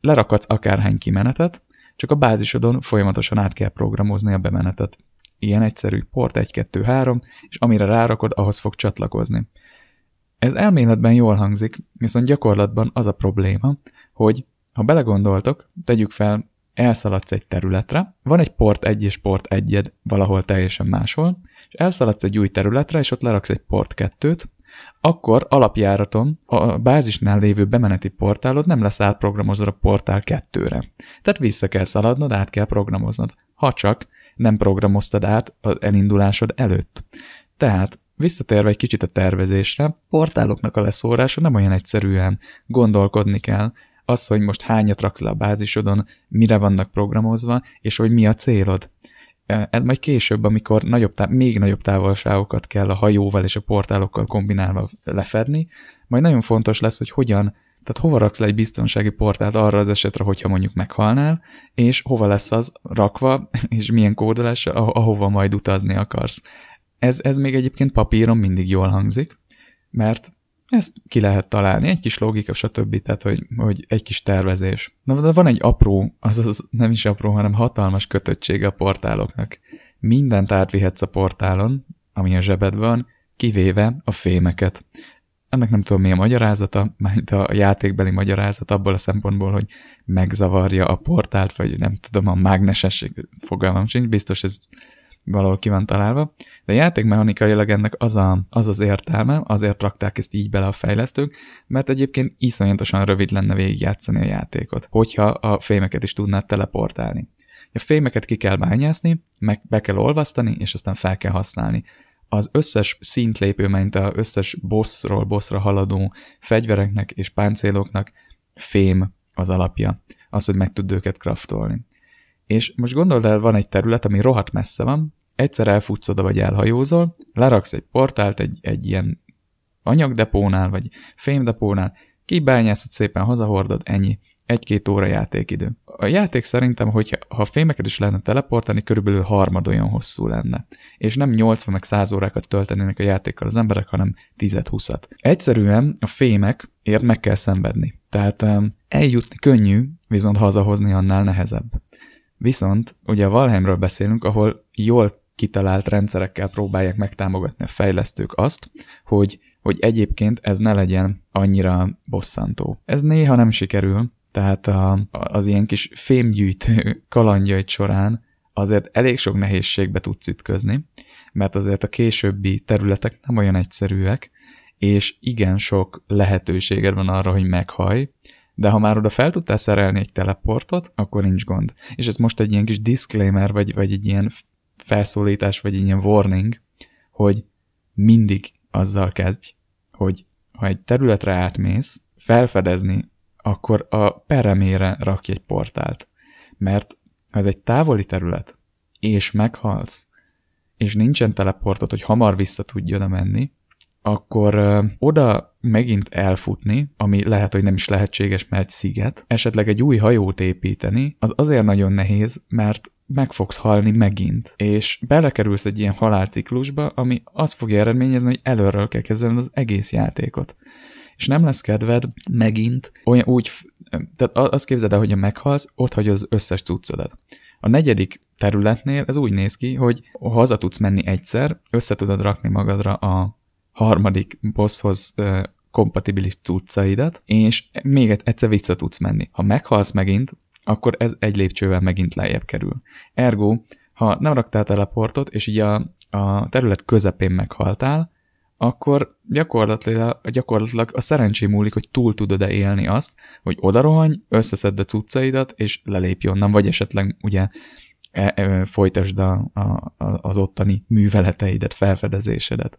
lerakadsz akárhány kimenetet, csak a bázisodon folyamatosan át kell programozni a bemenetet. Ilyen egyszerű, port 1, 2, 3, és amire rárakod, ahhoz fog csatlakozni. Ez elméletben jól hangzik, viszont gyakorlatban az a probléma, hogy ha belegondoltok, tegyük fel, elszaladsz egy területre, van egy port 1 és port 1 valahol teljesen máshol, és elszaladsz egy új területre, és ott leraksz egy port 2-t, akkor alapjáraton a bázisnál lévő bemeneti portálod nem lesz átprogramozva a portál 2-re. Tehát vissza kell szaladnod, át kell programoznod. Ha csak nem programoztad át az elindulásod előtt. Tehát visszatérve egy kicsit a tervezésre, portáloknak a leszórása nem olyan egyszerűen gondolkodni kell, az, hogy most hányat raksz le a bázisodon, mire vannak programozva, és hogy mi a célod. Ez majd később, amikor nagyobb táv, még nagyobb távolságokat kell a hajóval és a portálokkal kombinálva lefedni, majd nagyon fontos lesz, hogy hogyan, tehát hova raksz le egy biztonsági portált arra az esetre, hogyha mondjuk meghalnál, és hova lesz az rakva, és milyen kódolás, ahova majd utazni akarsz. Ez, ez még egyébként papíron mindig jól hangzik, mert ezt ki lehet találni, egy kis logika, stb. Tehát, hogy, hogy egy kis tervezés. Na, de van egy apró, azaz nem is apró, hanem hatalmas kötöttsége a portáloknak. Mindent átvihetsz a portálon, ami a zsebed van, kivéve a fémeket. Ennek nem tudom mi a magyarázata, mert a játékbeli magyarázat abból a szempontból, hogy megzavarja a portált, vagy nem tudom, a mágnesesség fogalmam sincs, biztos ez valahol ki van találva, de játékmechanikailag ennek az, a, az az értelme, azért rakták ezt így bele a fejlesztők, mert egyébként iszonyatosan rövid lenne végigjátszani a játékot, hogyha a fémeket is tudnád teleportálni. A fémeket ki kell bányászni, meg be kell olvasztani, és aztán fel kell használni. Az összes szintlépő, mint az összes bossról bossra haladó fegyvereknek és páncéloknak fém az alapja. Az, hogy meg tud őket kraftolni. És most gondold el, van egy terület, ami rohadt messze van, egyszer elfutsz oda, vagy elhajózol, leraksz egy portált egy, egy ilyen anyagdepónál, vagy fémdepónál, kibányászod szépen, hazahordod, ennyi. Egy-két óra játékidő. A játék szerintem, hogy ha fémeket is lehetne teleportálni, körülbelül harmad olyan hosszú lenne. És nem 80 meg 100 órákat töltenének a játékkal az emberek, hanem 10-20-at. Egyszerűen a fémekért meg kell szenvedni. Tehát um, eljutni könnyű, viszont hazahozni annál nehezebb. Viszont ugye a Valheimről beszélünk, ahol jól kitalált rendszerekkel próbálják megtámogatni a fejlesztők azt, hogy, hogy egyébként ez ne legyen annyira bosszantó. Ez néha nem sikerül, tehát a, az ilyen kis fémgyűjtő kalandjait során azért elég sok nehézségbe tudsz ütközni, mert azért a későbbi területek nem olyan egyszerűek, és igen sok lehetőséged van arra, hogy meghaj, de ha már oda fel tudtál szerelni egy teleportot, akkor nincs gond. És ez most egy ilyen kis disclaimer, vagy, vagy egy ilyen felszólítás, vagy egy ilyen warning, hogy mindig azzal kezdj, hogy ha egy területre átmész, felfedezni, akkor a peremére rakj egy portált. Mert ha ez egy távoli terület, és meghalsz, és nincsen teleportot, hogy hamar vissza tudj menni, akkor ö, oda megint elfutni, ami lehet, hogy nem is lehetséges, mert sziget, esetleg egy új hajót építeni, az azért nagyon nehéz, mert meg fogsz halni megint, és belekerülsz egy ilyen halálciklusba, ami azt fogja eredményezni, hogy előről kell kezdeni az egész játékot. És nem lesz kedved megint olyan úgy, tehát azt képzeld el, hogy ha meghalsz, ott hagyod az összes cuccodat. A negyedik területnél ez úgy néz ki, hogy ha haza tudsz menni egyszer, össze tudod rakni magadra a harmadik bosshoz kompatibilis cuccaidat, és még egyszer vissza tudsz menni. Ha meghalsz megint, akkor ez egy lépcsővel megint lejjebb kerül. Ergo, ha nem raktál teleportot, és így a, a terület közepén meghaltál, akkor gyakorlatilag, gyakorlatilag a szerencsém múlik, hogy túl tudod-e élni azt, hogy odarohanj, összeszedd a cuccaidat, és lelépj onnan, vagy esetleg ugye e, e, a, a, az ottani műveleteidet, felfedezésedet.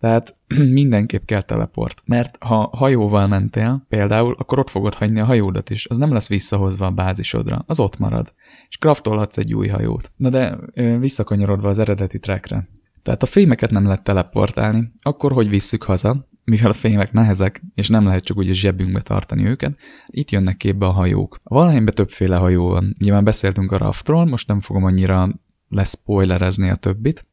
Tehát mindenképp kell teleport. Mert ha hajóval mentél, például, akkor ott fogod hagyni a hajódat is. Az nem lesz visszahozva a bázisodra. Az ott marad. És kraftolhatsz egy új hajót. Na de visszakanyarodva az eredeti trackre. Tehát a fémeket nem lehet teleportálni, akkor hogy visszük haza, mivel a fémek nehezek, és nem lehet csak úgy a zsebünkbe tartani őket, itt jönnek képbe a hajók. A Valheimben többféle hajó van. Ugye már beszéltünk a raftról, most nem fogom annyira leszpoilerezni a többit,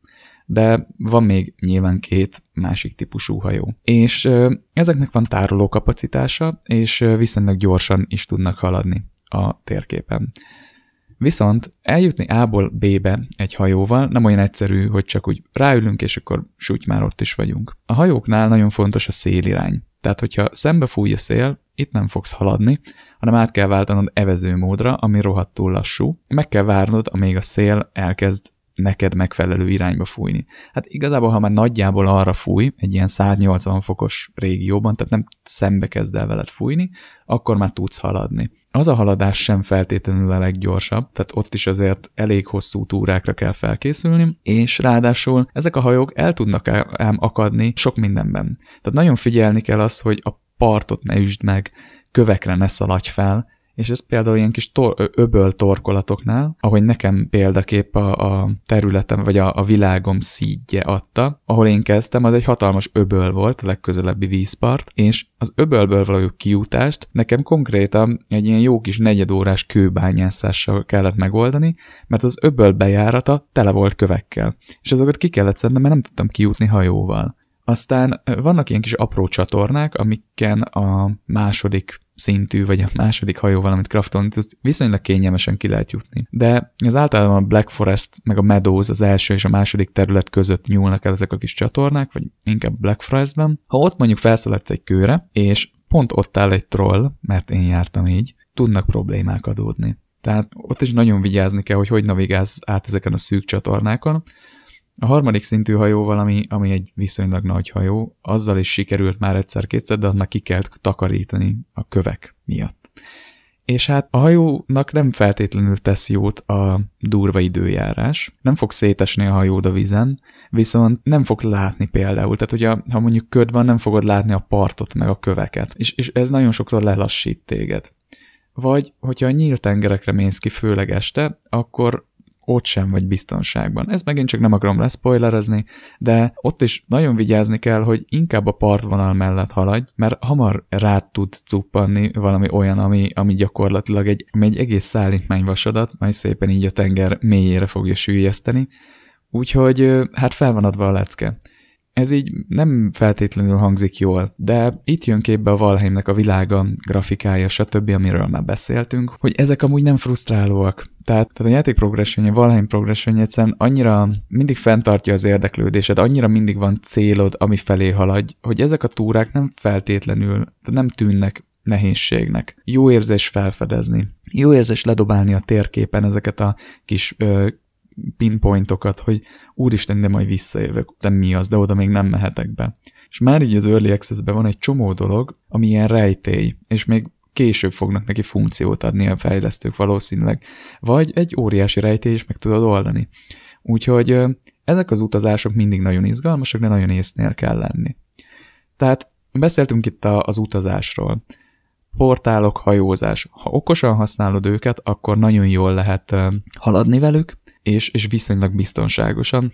de van még nyilván két másik típusú hajó. És ezeknek van tároló kapacitása, és viszonylag gyorsan is tudnak haladni a térképen. Viszont eljutni A-ból B-be egy hajóval nem olyan egyszerű, hogy csak úgy ráülünk, és akkor súgy már ott is vagyunk. A hajóknál nagyon fontos a szélirány. Tehát, hogyha szembe fúj a szél, itt nem fogsz haladni, hanem át kell váltanod evező módra, ami rohadtul lassú. Meg kell várnod, amíg a szél elkezd neked megfelelő irányba fújni. Hát igazából, ha már nagyjából arra fúj, egy ilyen 180 fokos régióban, tehát nem szembe kezd el veled fújni, akkor már tudsz haladni. Az a haladás sem feltétlenül a leggyorsabb, tehát ott is azért elég hosszú túrákra kell felkészülni, és ráadásul ezek a hajók el tudnak ám akadni sok mindenben. Tehát nagyon figyelni kell azt, hogy a partot ne üsd meg, kövekre ne szaladj fel, és ez például ilyen kis tor- öböl torkolatoknál, ahogy nekem példakép a, a területem, vagy a, a világom szídje adta, ahol én kezdtem, az egy hatalmas öböl volt, a legközelebbi vízpart, és az öbölből való kiutást nekem konkrétan egy ilyen jó kis negyedórás kőbányászással kellett megoldani, mert az öböl bejárata tele volt kövekkel, és azokat ki kellett szednem, mert nem tudtam kijutni hajóval. Aztán vannak ilyen kis apró csatornák, amiken a második szintű, vagy a második hajó valamit craftolni tudsz, viszonylag kényelmesen ki lehet jutni. De az általában a Black Forest meg a Meadows az első és a második terület között nyúlnak el ezek a kis csatornák, vagy inkább Black Forestben. Ha ott mondjuk felszaladsz egy kőre, és pont ott áll egy troll, mert én jártam így, tudnak problémák adódni. Tehát ott is nagyon vigyázni kell, hogy hogy navigálsz át ezeken a szűk csatornákon. A harmadik szintű hajó valami, ami egy viszonylag nagy hajó, azzal is sikerült már egyszer-kétszer, de már ki kell takarítani a kövek miatt. És hát a hajónak nem feltétlenül tesz jót a durva időjárás. Nem fog szétesni a hajód a vizen, viszont nem fog látni például. Tehát, hogyha ha mondjuk köd van, nem fogod látni a partot meg a köveket. És, és ez nagyon sokszor lelassít téged. Vagy, hogyha a nyílt tengerekre mész ki, főleg este, akkor ott sem vagy biztonságban. Ez megint csak nem akarom leszpoilerezni, de ott is nagyon vigyázni kell, hogy inkább a partvonal mellett haladj, mert hamar rád tud cuppanni valami olyan, ami, ami gyakorlatilag egy, ami egy egész szállítmányvasadat, majd szépen így a tenger mélyére fogja sűjeszteni. Úgyhogy hát fel van adva a lecke. Ez így nem feltétlenül hangzik jól, de itt jön képbe a Valheimnek a világa, grafikája, stb., amiről már beszéltünk, hogy ezek amúgy nem frusztrálóak. Tehát, tehát a játék progressionje, Valheim progressionje egyszerűen annyira mindig fenntartja az érdeklődésed, annyira mindig van célod, ami felé haladj, hogy ezek a túrák nem feltétlenül, nem tűnnek nehézségnek. Jó érzés felfedezni. Jó érzés ledobálni a térképen ezeket a kis ö, pinpointokat, hogy úristen, de majd visszajövök, de mi az, de oda még nem mehetek be. És már így az Early access van egy csomó dolog, ami ilyen rejtély, és még később fognak neki funkciót adni a fejlesztők valószínűleg, vagy egy óriási rejtély is meg tudod oldani. Úgyhogy ezek az utazások mindig nagyon izgalmasak, de nagyon észnél kell lenni. Tehát beszéltünk itt az utazásról portálok, hajózás. Ha okosan használod őket, akkor nagyon jól lehet haladni velük, és, és viszonylag biztonságosan.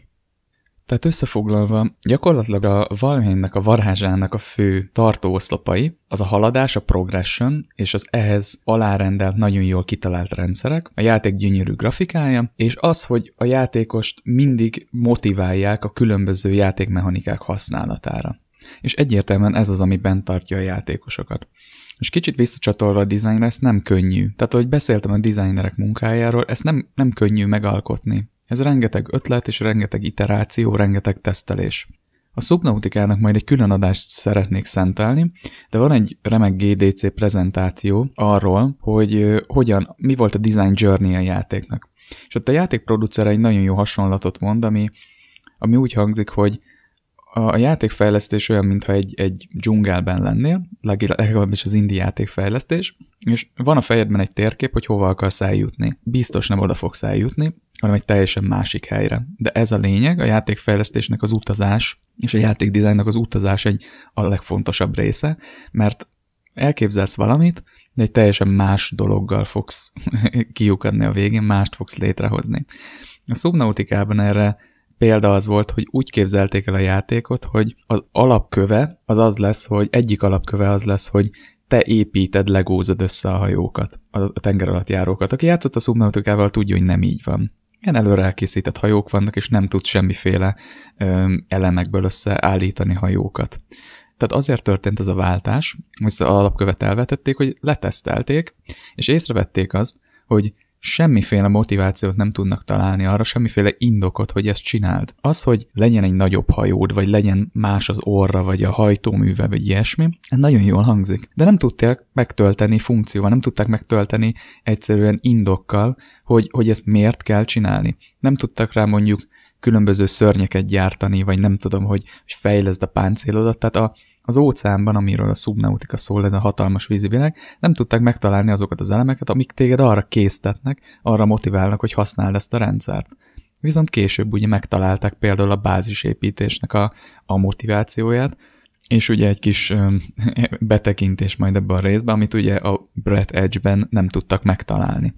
Tehát összefoglalva, gyakorlatilag a Valheimnek, a varázsának a fő tartóoszlopai az a haladás, a progression, és az ehhez alárendelt, nagyon jól kitalált rendszerek, a játék gyönyörű grafikája, és az, hogy a játékost mindig motiválják a különböző játékmechanikák használatára. És egyértelműen ez az, ami bent tartja a játékosokat. És kicsit visszacsatolva a dizájnra, ez nem könnyű. Tehát, ahogy beszéltem a designerek munkájáról, ezt nem, nem könnyű megalkotni. Ez rengeteg ötlet és rengeteg iteráció, rengeteg tesztelés. A Subnautikának majd egy külön adást szeretnék szentelni, de van egy remek GDC prezentáció arról, hogy hogyan, mi volt a design journey a játéknak. És ott a játékproducer egy nagyon jó hasonlatot mond, ami, ami úgy hangzik, hogy a játékfejlesztés olyan, mintha egy, egy dzsungelben lennél, legalábbis az indie játékfejlesztés, és van a fejedben egy térkép, hogy hova akarsz eljutni. Biztos nem oda fogsz eljutni, hanem egy teljesen másik helyre. De ez a lényeg, a játékfejlesztésnek az utazás, és a játékdizájnnak az utazás egy a legfontosabb része, mert elképzelsz valamit, de egy teljesen más dologgal fogsz kiukadni a végén, mást fogsz létrehozni. A Subnautikában erre példa az volt, hogy úgy képzelték el a játékot, hogy az alapköve az az lesz, hogy egyik alapköve az lesz, hogy te építed, legózod össze a hajókat, a tenger alatt járókat. Aki játszott a Subnautikával, tudja, hogy nem így van. Ilyen előre elkészített hajók vannak, és nem tud semmiféle ö, elemekből összeállítani hajókat. Tehát azért történt ez a váltás, hogy az alapkövet elvetették, hogy letesztelték, és észrevették azt, hogy semmiféle motivációt nem tudnak találni arra, semmiféle indokot, hogy ezt csináld. Az, hogy legyen egy nagyobb hajód, vagy legyen más az orra, vagy a hajtóműve, vagy ilyesmi, ez nagyon jól hangzik. De nem tudták megtölteni funkcióval, nem tudták megtölteni egyszerűen indokkal, hogy, hogy ezt miért kell csinálni. Nem tudtak rá mondjuk különböző szörnyeket gyártani, vagy nem tudom, hogy, hogy fejleszd a páncélodat. Tehát a, az óceánban, amiről a Subnautica szól, ez a hatalmas vízivilág, nem tudták megtalálni azokat az elemeket, amik téged arra késztetnek, arra motiválnak, hogy használd ezt a rendszert. Viszont később ugye megtalálták például a bázisépítésnek a, a motivációját, és ugye egy kis ö, betekintés majd ebben a részben, amit ugye a Brett Edge-ben nem tudtak megtalálni.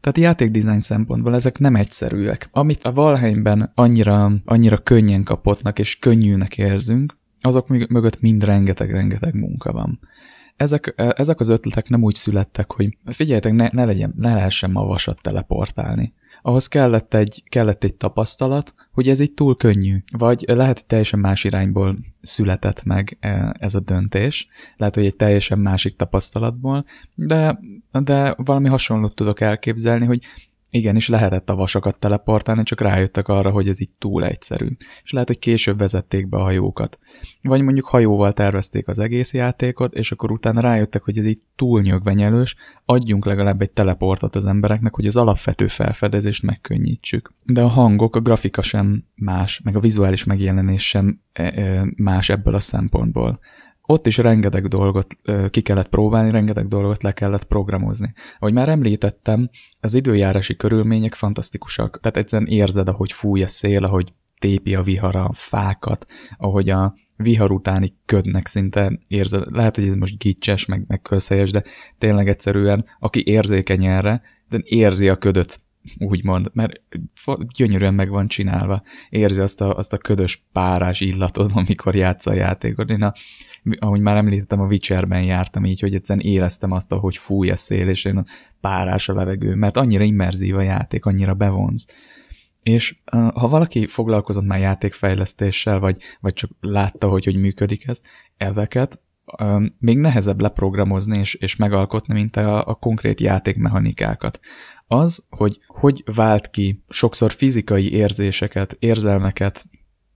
Tehát játékdesign szempontból ezek nem egyszerűek. Amit a Valheimben annyira, annyira könnyen kapottnak és könnyűnek érzünk, azok mögött mind rengeteg-rengeteg munka van. Ezek, e, ezek az ötletek nem úgy születtek, hogy figyeljetek, ne, ne, legyen, ne lehessen ma vasat teleportálni. ahhoz kellett egy, kellett egy tapasztalat, hogy ez így túl könnyű. Vagy lehet, hogy teljesen más irányból született meg e, ez a döntés. Lehet, hogy egy teljesen másik tapasztalatból, de, de valami hasonlót tudok elképzelni, hogy igen, és lehetett a vasakat teleportálni, csak rájöttek arra, hogy ez így túl egyszerű. És lehet, hogy később vezették be a hajókat. Vagy mondjuk hajóval tervezték az egész játékot, és akkor utána rájöttek, hogy ez így túl nyögvenyelős, adjunk legalább egy teleportot az embereknek, hogy az alapvető felfedezést megkönnyítsük. De a hangok, a grafika sem más, meg a vizuális megjelenés sem e, e, más ebből a szempontból ott is rengeteg dolgot ki kellett próbálni, rengeteg dolgot le kellett programozni. Ahogy már említettem, az időjárási körülmények fantasztikusak. Tehát egyszerűen érzed, ahogy fúj a szél, ahogy tépi a vihara a fákat, ahogy a vihar utáni ködnek szinte érzed. Lehet, hogy ez most gicses, meg, meg közhelyes, de tényleg egyszerűen, aki érzékeny erre, de érzi a ködöt úgymond, mert gyönyörűen meg van csinálva. Érzi azt a, azt a ködös párás illatot, amikor játsza a játékot. Én a, ahogy már említettem, a Witcherben jártam így, hogy egyszerűen éreztem azt, hogy fúj a szél, és én párás a levegő, mert annyira immerzív a játék, annyira bevonz. És ha valaki foglalkozott már játékfejlesztéssel, vagy, vagy csak látta, hogy hogy működik ez, ezeket még nehezebb leprogramozni és, és megalkotni, mint a, a konkrét játékmechanikákat. Az, hogy hogy vált ki sokszor fizikai érzéseket, érzelmeket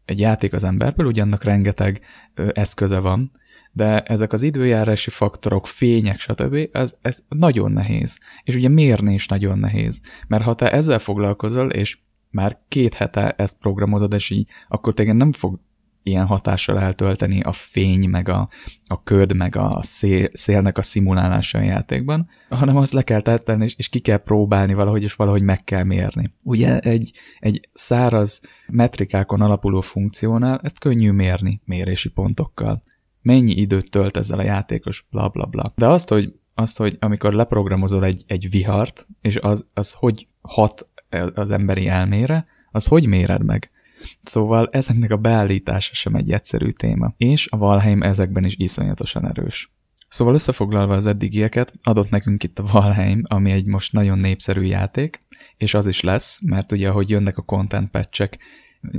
egy játék az emberből, ugye annak rengeteg ö, eszköze van, de ezek az időjárási faktorok, fények, stb., ez, ez nagyon nehéz. És ugye mérni is nagyon nehéz. Mert ha te ezzel foglalkozol, és már két hete ezt programozod, és így, akkor téged nem fog ilyen hatással eltölteni a fény, meg a, a köd, meg a szél, szélnek a szimulálása a játékban, hanem azt le kell tesztelni, és, és ki kell próbálni valahogy, és valahogy meg kell mérni. Ugye egy, egy száraz metrikákon alapuló funkciónál ezt könnyű mérni mérési pontokkal. Mennyi időt tölt ezzel a játékos, bla bla bla. De azt, hogy, azt, hogy amikor leprogramozol egy, egy vihart, és az, az hogy hat az emberi elmére, az hogy méred meg? Szóval ezeknek a beállítása sem egy egyszerű téma, és a Valheim ezekben is iszonyatosan erős. Szóval összefoglalva az eddigieket, adott nekünk itt a Valheim, ami egy most nagyon népszerű játék, és az is lesz, mert ugye ahogy jönnek a content patchek,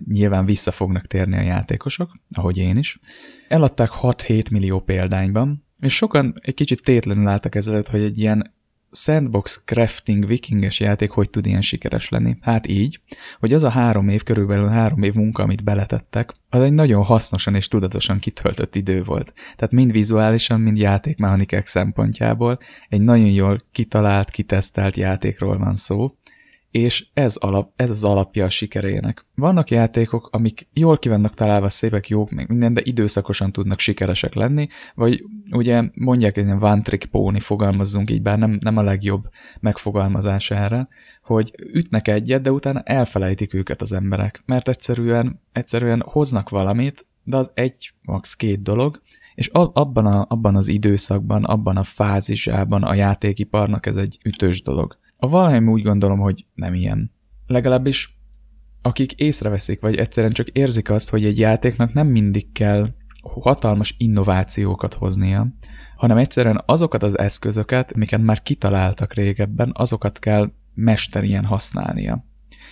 nyilván vissza fognak térni a játékosok, ahogy én is. Eladták 6-7 millió példányban, és sokan egy kicsit tétlenül álltak ezelőtt, hogy egy ilyen sandbox crafting vikinges játék hogy tud ilyen sikeres lenni? Hát így, hogy az a három év, körülbelül három év munka, amit beletettek, az egy nagyon hasznosan és tudatosan kitöltött idő volt. Tehát mind vizuálisan, mind játékmechanikák szempontjából egy nagyon jól kitalált, kitesztelt játékról van szó, és ez, alap, ez az alapja a sikerének. Vannak játékok, amik jól kivannak találva, szépek, jók, még minden, de időszakosan tudnak sikeresek lenni, vagy ugye mondják, hogy ilyen one trick pony fogalmazzunk így, bár nem, nem a legjobb megfogalmazás erre, hogy ütnek egyet, de utána elfelejtik őket az emberek, mert egyszerűen, egyszerűen hoznak valamit, de az egy, max. két dolog, és abban, a, abban az időszakban, abban a fázisában a játékiparnak ez egy ütős dolog. A Valheim úgy gondolom, hogy nem ilyen. Legalábbis akik észreveszik, vagy egyszerűen csak érzik azt, hogy egy játéknak nem mindig kell hatalmas innovációkat hoznia, hanem egyszerűen azokat az eszközöket, amiket már kitaláltak régebben, azokat kell mesterien használnia.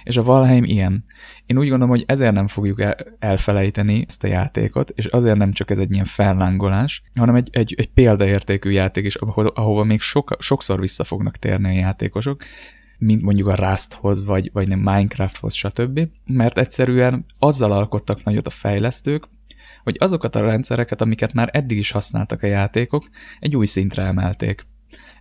És a Valheim ilyen. Én úgy gondolom, hogy ezért nem fogjuk elfelejteni ezt a játékot, és azért nem csak ez egy ilyen fellángolás, hanem egy, egy, egy példaértékű játék is, ahova, ahova még sok, sokszor vissza fognak térni a játékosok, mint mondjuk a Rusthoz, vagy, vagy nem Minecrafthoz, stb. Mert egyszerűen azzal alkottak nagyot a fejlesztők, hogy azokat a rendszereket, amiket már eddig is használtak a játékok, egy új szintre emelték.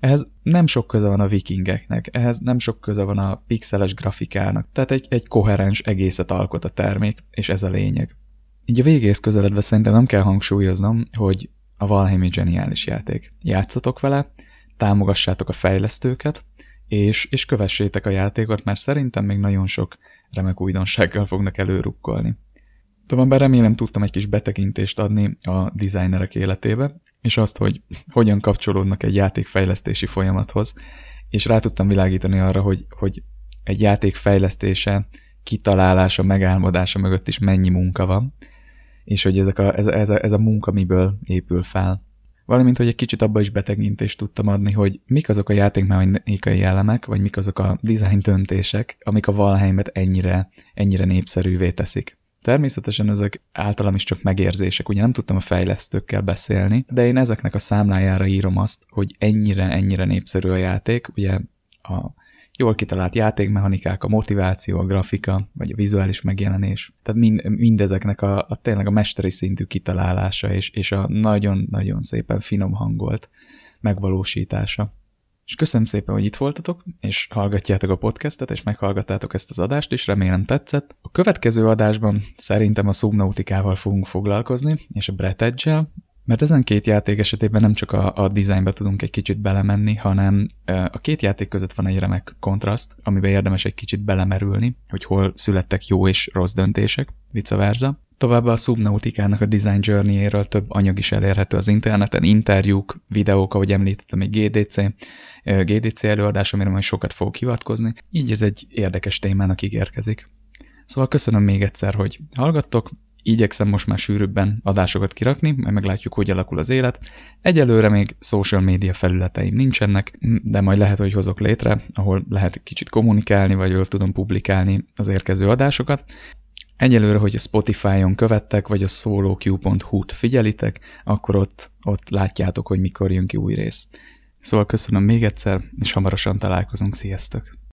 Ehhez nem sok köze van a vikingeknek, ehhez nem sok köze van a pixeles grafikának, tehát egy, egy koherens egészet alkot a termék, és ez a lényeg. Így a végéhez közeledve szerintem nem kell hangsúlyoznom, hogy a Valheim egy zseniális játék. Játszatok vele, támogassátok a fejlesztőket, és, és kövessétek a játékot, mert szerintem még nagyon sok remek újdonsággal fognak előrukkolni. Továbbá remélem tudtam egy kis betekintést adni a designerek életébe, és azt, hogy hogyan kapcsolódnak egy játékfejlesztési folyamathoz, és rá tudtam világítani arra, hogy, hogy egy játék fejlesztése, kitalálása, megálmodása mögött is mennyi munka van, és hogy ezek a, ez, ez, a, ez a munka miből épül fel. valamint, hogy egy kicsit abba is betegintést tudtam adni, hogy mik azok a játékmechanikai elemek, vagy mik azok a design döntések, amik a Valheimet ennyire, ennyire népszerűvé teszik. Természetesen ezek általam is csak megérzések, ugye nem tudtam a fejlesztőkkel beszélni, de én ezeknek a számlájára írom azt, hogy ennyire-ennyire népszerű a játék, ugye a jól kitalált játékmechanikák, a motiváció, a grafika, vagy a vizuális megjelenés. Tehát mind, mindezeknek a, a tényleg a mesteri szintű kitalálása, és, és a nagyon-nagyon szépen finom hangolt megvalósítása. És köszönöm szépen, hogy itt voltatok, és hallgatjátok a podcastet, és meghallgattátok ezt az adást, és remélem tetszett. A következő adásban szerintem a Subnautikával fogunk foglalkozni, és a Brett Edge-el, mert ezen két játék esetében nem csak a, a designbe tudunk egy kicsit belemenni, hanem a két játék között van egy remek kontraszt, amiben érdemes egy kicsit belemerülni, hogy hol születtek jó és rossz döntések, vice versa. Továbbá a Subnautikának a design journey több anyag is elérhető az interneten, interjúk, videók, ahogy említettem, egy GDC, GDC előadás, amire majd sokat fogok hivatkozni, így ez egy érdekes témának ígérkezik. Szóval köszönöm még egyszer, hogy hallgattok, igyekszem most már sűrűbben adásokat kirakni, majd meglátjuk, hogy alakul az élet. Egyelőre még social media felületeim nincsenek, de majd lehet, hogy hozok létre, ahol lehet kicsit kommunikálni, vagy jól tudom publikálni az érkező adásokat. Egyelőre, hogy a Spotify-on követtek, vagy a soloq.hu-t figyelitek, akkor ott, ott látjátok, hogy mikor jön ki új rész. Szóval köszönöm még egyszer, és hamarosan találkozunk, sziasztok!